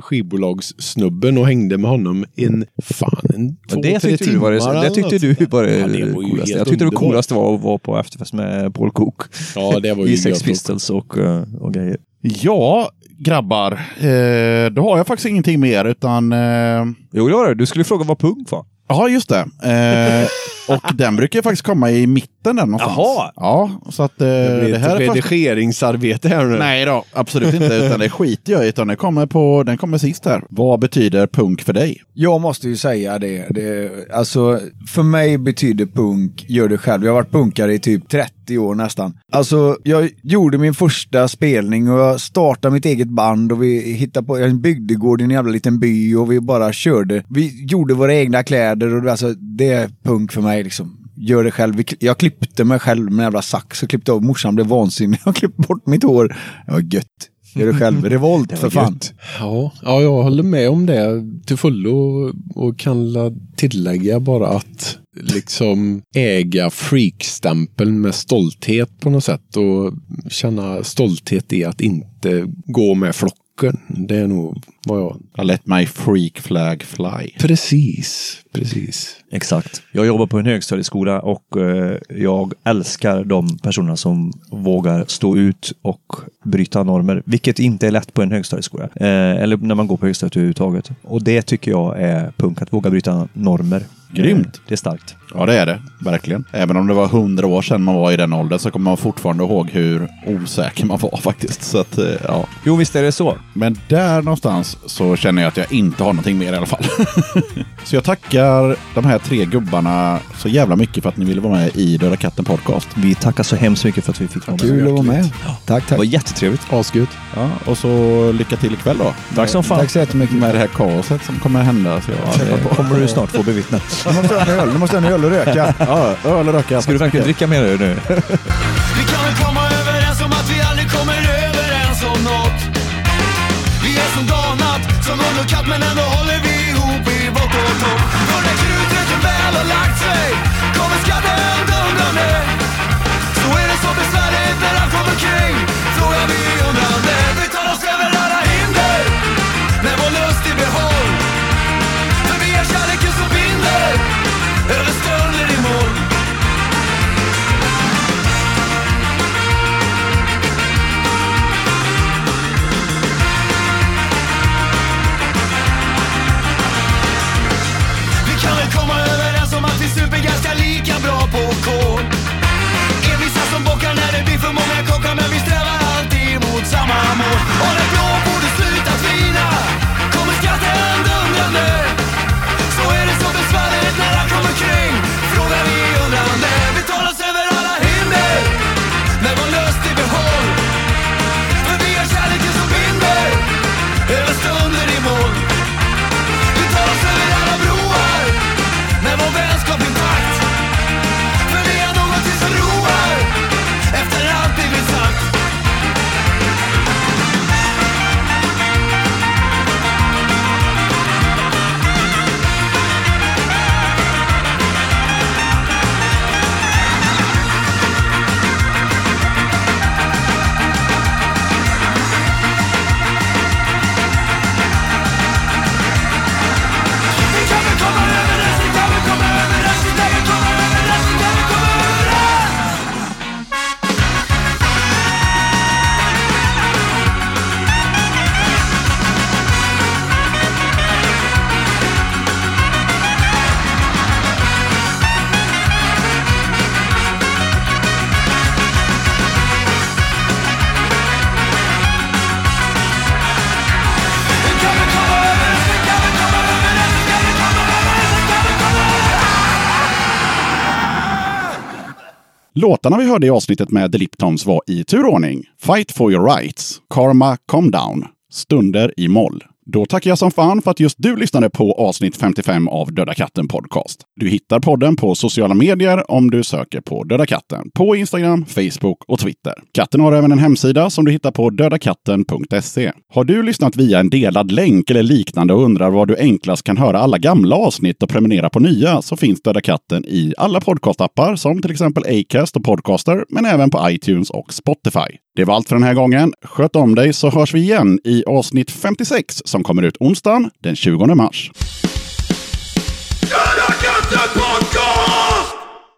skivbolagssnubben och hängde med honom en, fan, en två, det tre var timmar det, det tyckte du var det, Ja, det var ju coolaste. Jag tyckte det underbart. Coolaste var att vara på efterfest med Paul Cook. Ja, det var ju I Sex. Pistols och, eh, och grejer. Ja, grabbar. Eh, då har jag faktiskt ingenting mer utan... Eh, Jo, det var det. Du skulle fråga vad punk var. ja, just det. Eh, och den brukar faktiskt komma i mitten där någonstans. Jaha. Ja, så att eh, Det blir det ett här är först... redigeringsarbete här nu. Nej då, absolut inte. Utan det skiter jag i. Utan det kommer, på, den kommer sist här. Vad betyder punk för dig? Jag måste ju säga det. det. Alltså, för mig betyder punk, gör det själv. Jag har varit punkare i typ 30 år nästan. Alltså, jag gjorde min första spelning och jag startade mitt eget band och vi hittade på en bygdegård i en jävla liten by och vi bara körde. Vi gjorde våra egna kläder och det, alltså, det är punk för mig liksom. Gör det själv. Jag klippte mig själv med en jävla sax och klippte av. Morsan blev vansinnig. Jag klippte bort mitt hår. Det var gött. Gör det själv. Revolt för fan. Ja, ja, jag håller med om det till fullo och kan tillägga bara att liksom äga freakstämpeln med stolthet på något sätt och känna stolthet i att inte gå med flocken. Det är nog vad jag... I let my freak flag fly. Precis, precis. Exakt. Jag jobbar på en högstadieskola och eh, jag älskar de personerna som vågar stå ut och bryta normer. Vilket inte är lätt på en högstadieskola. Eh, eller när man går på högstadiet överhuvudtaget. Och det tycker jag är punk, att våga bryta normer. Grymt. Eh, det är starkt. Ja, det är det. Verkligen. Även om det var hundra år sedan man var i den åldern så kommer man fortfarande ihåg hur osäker man var faktiskt. Så att, eh, ja. Jo, visst är det så. Men där någonstans så känner jag att jag inte har någonting mer i alla fall. så jag tackar de här tre gubbarna så jävla mycket för att ni ville vara med i Döda katten podcast. Vi tackar så hemskt mycket för att vi fick vara med. Kul att vara med. Tack, Det tack. var jättetrevligt. Asgött. Ja, och så lycka till ikväll då. Tack som fan. Tack så jättemycket. Med det här kaoset som kommer hända. Så jag Det kommer du snart få bevittna. Nu måste jag ha en öl, öl och röka. ja, öl och röka. Ska du verkligen dricka mer öl nu? vi kan väl komma överens om att vi aldrig kommer överens om något. Vi är som dag och natt, som hund och katt men ändå håller vi Låtarna vi hörde i avsnittet med The Liptons var i turordning. Fight for your rights, Karma Calm Down, Stunder i moll. Då tackar jag som fan för att just du lyssnade på avsnitt 55 av Döda katten Podcast. Du hittar podden på sociala medier om du söker på Döda katten på Instagram, Facebook och Twitter. Katten har även en hemsida som du hittar på dödakatten.se. Har du lyssnat via en delad länk eller liknande och undrar var du enklast kan höra alla gamla avsnitt och prenumerera på nya så finns Döda katten i alla podcastappar som till exempel Acast och Podcaster, men även på iTunes och Spotify. Det var allt för den här gången. Sköt om dig så hörs vi igen i avsnitt 56 som kommer ut onsdagen den 20 mars.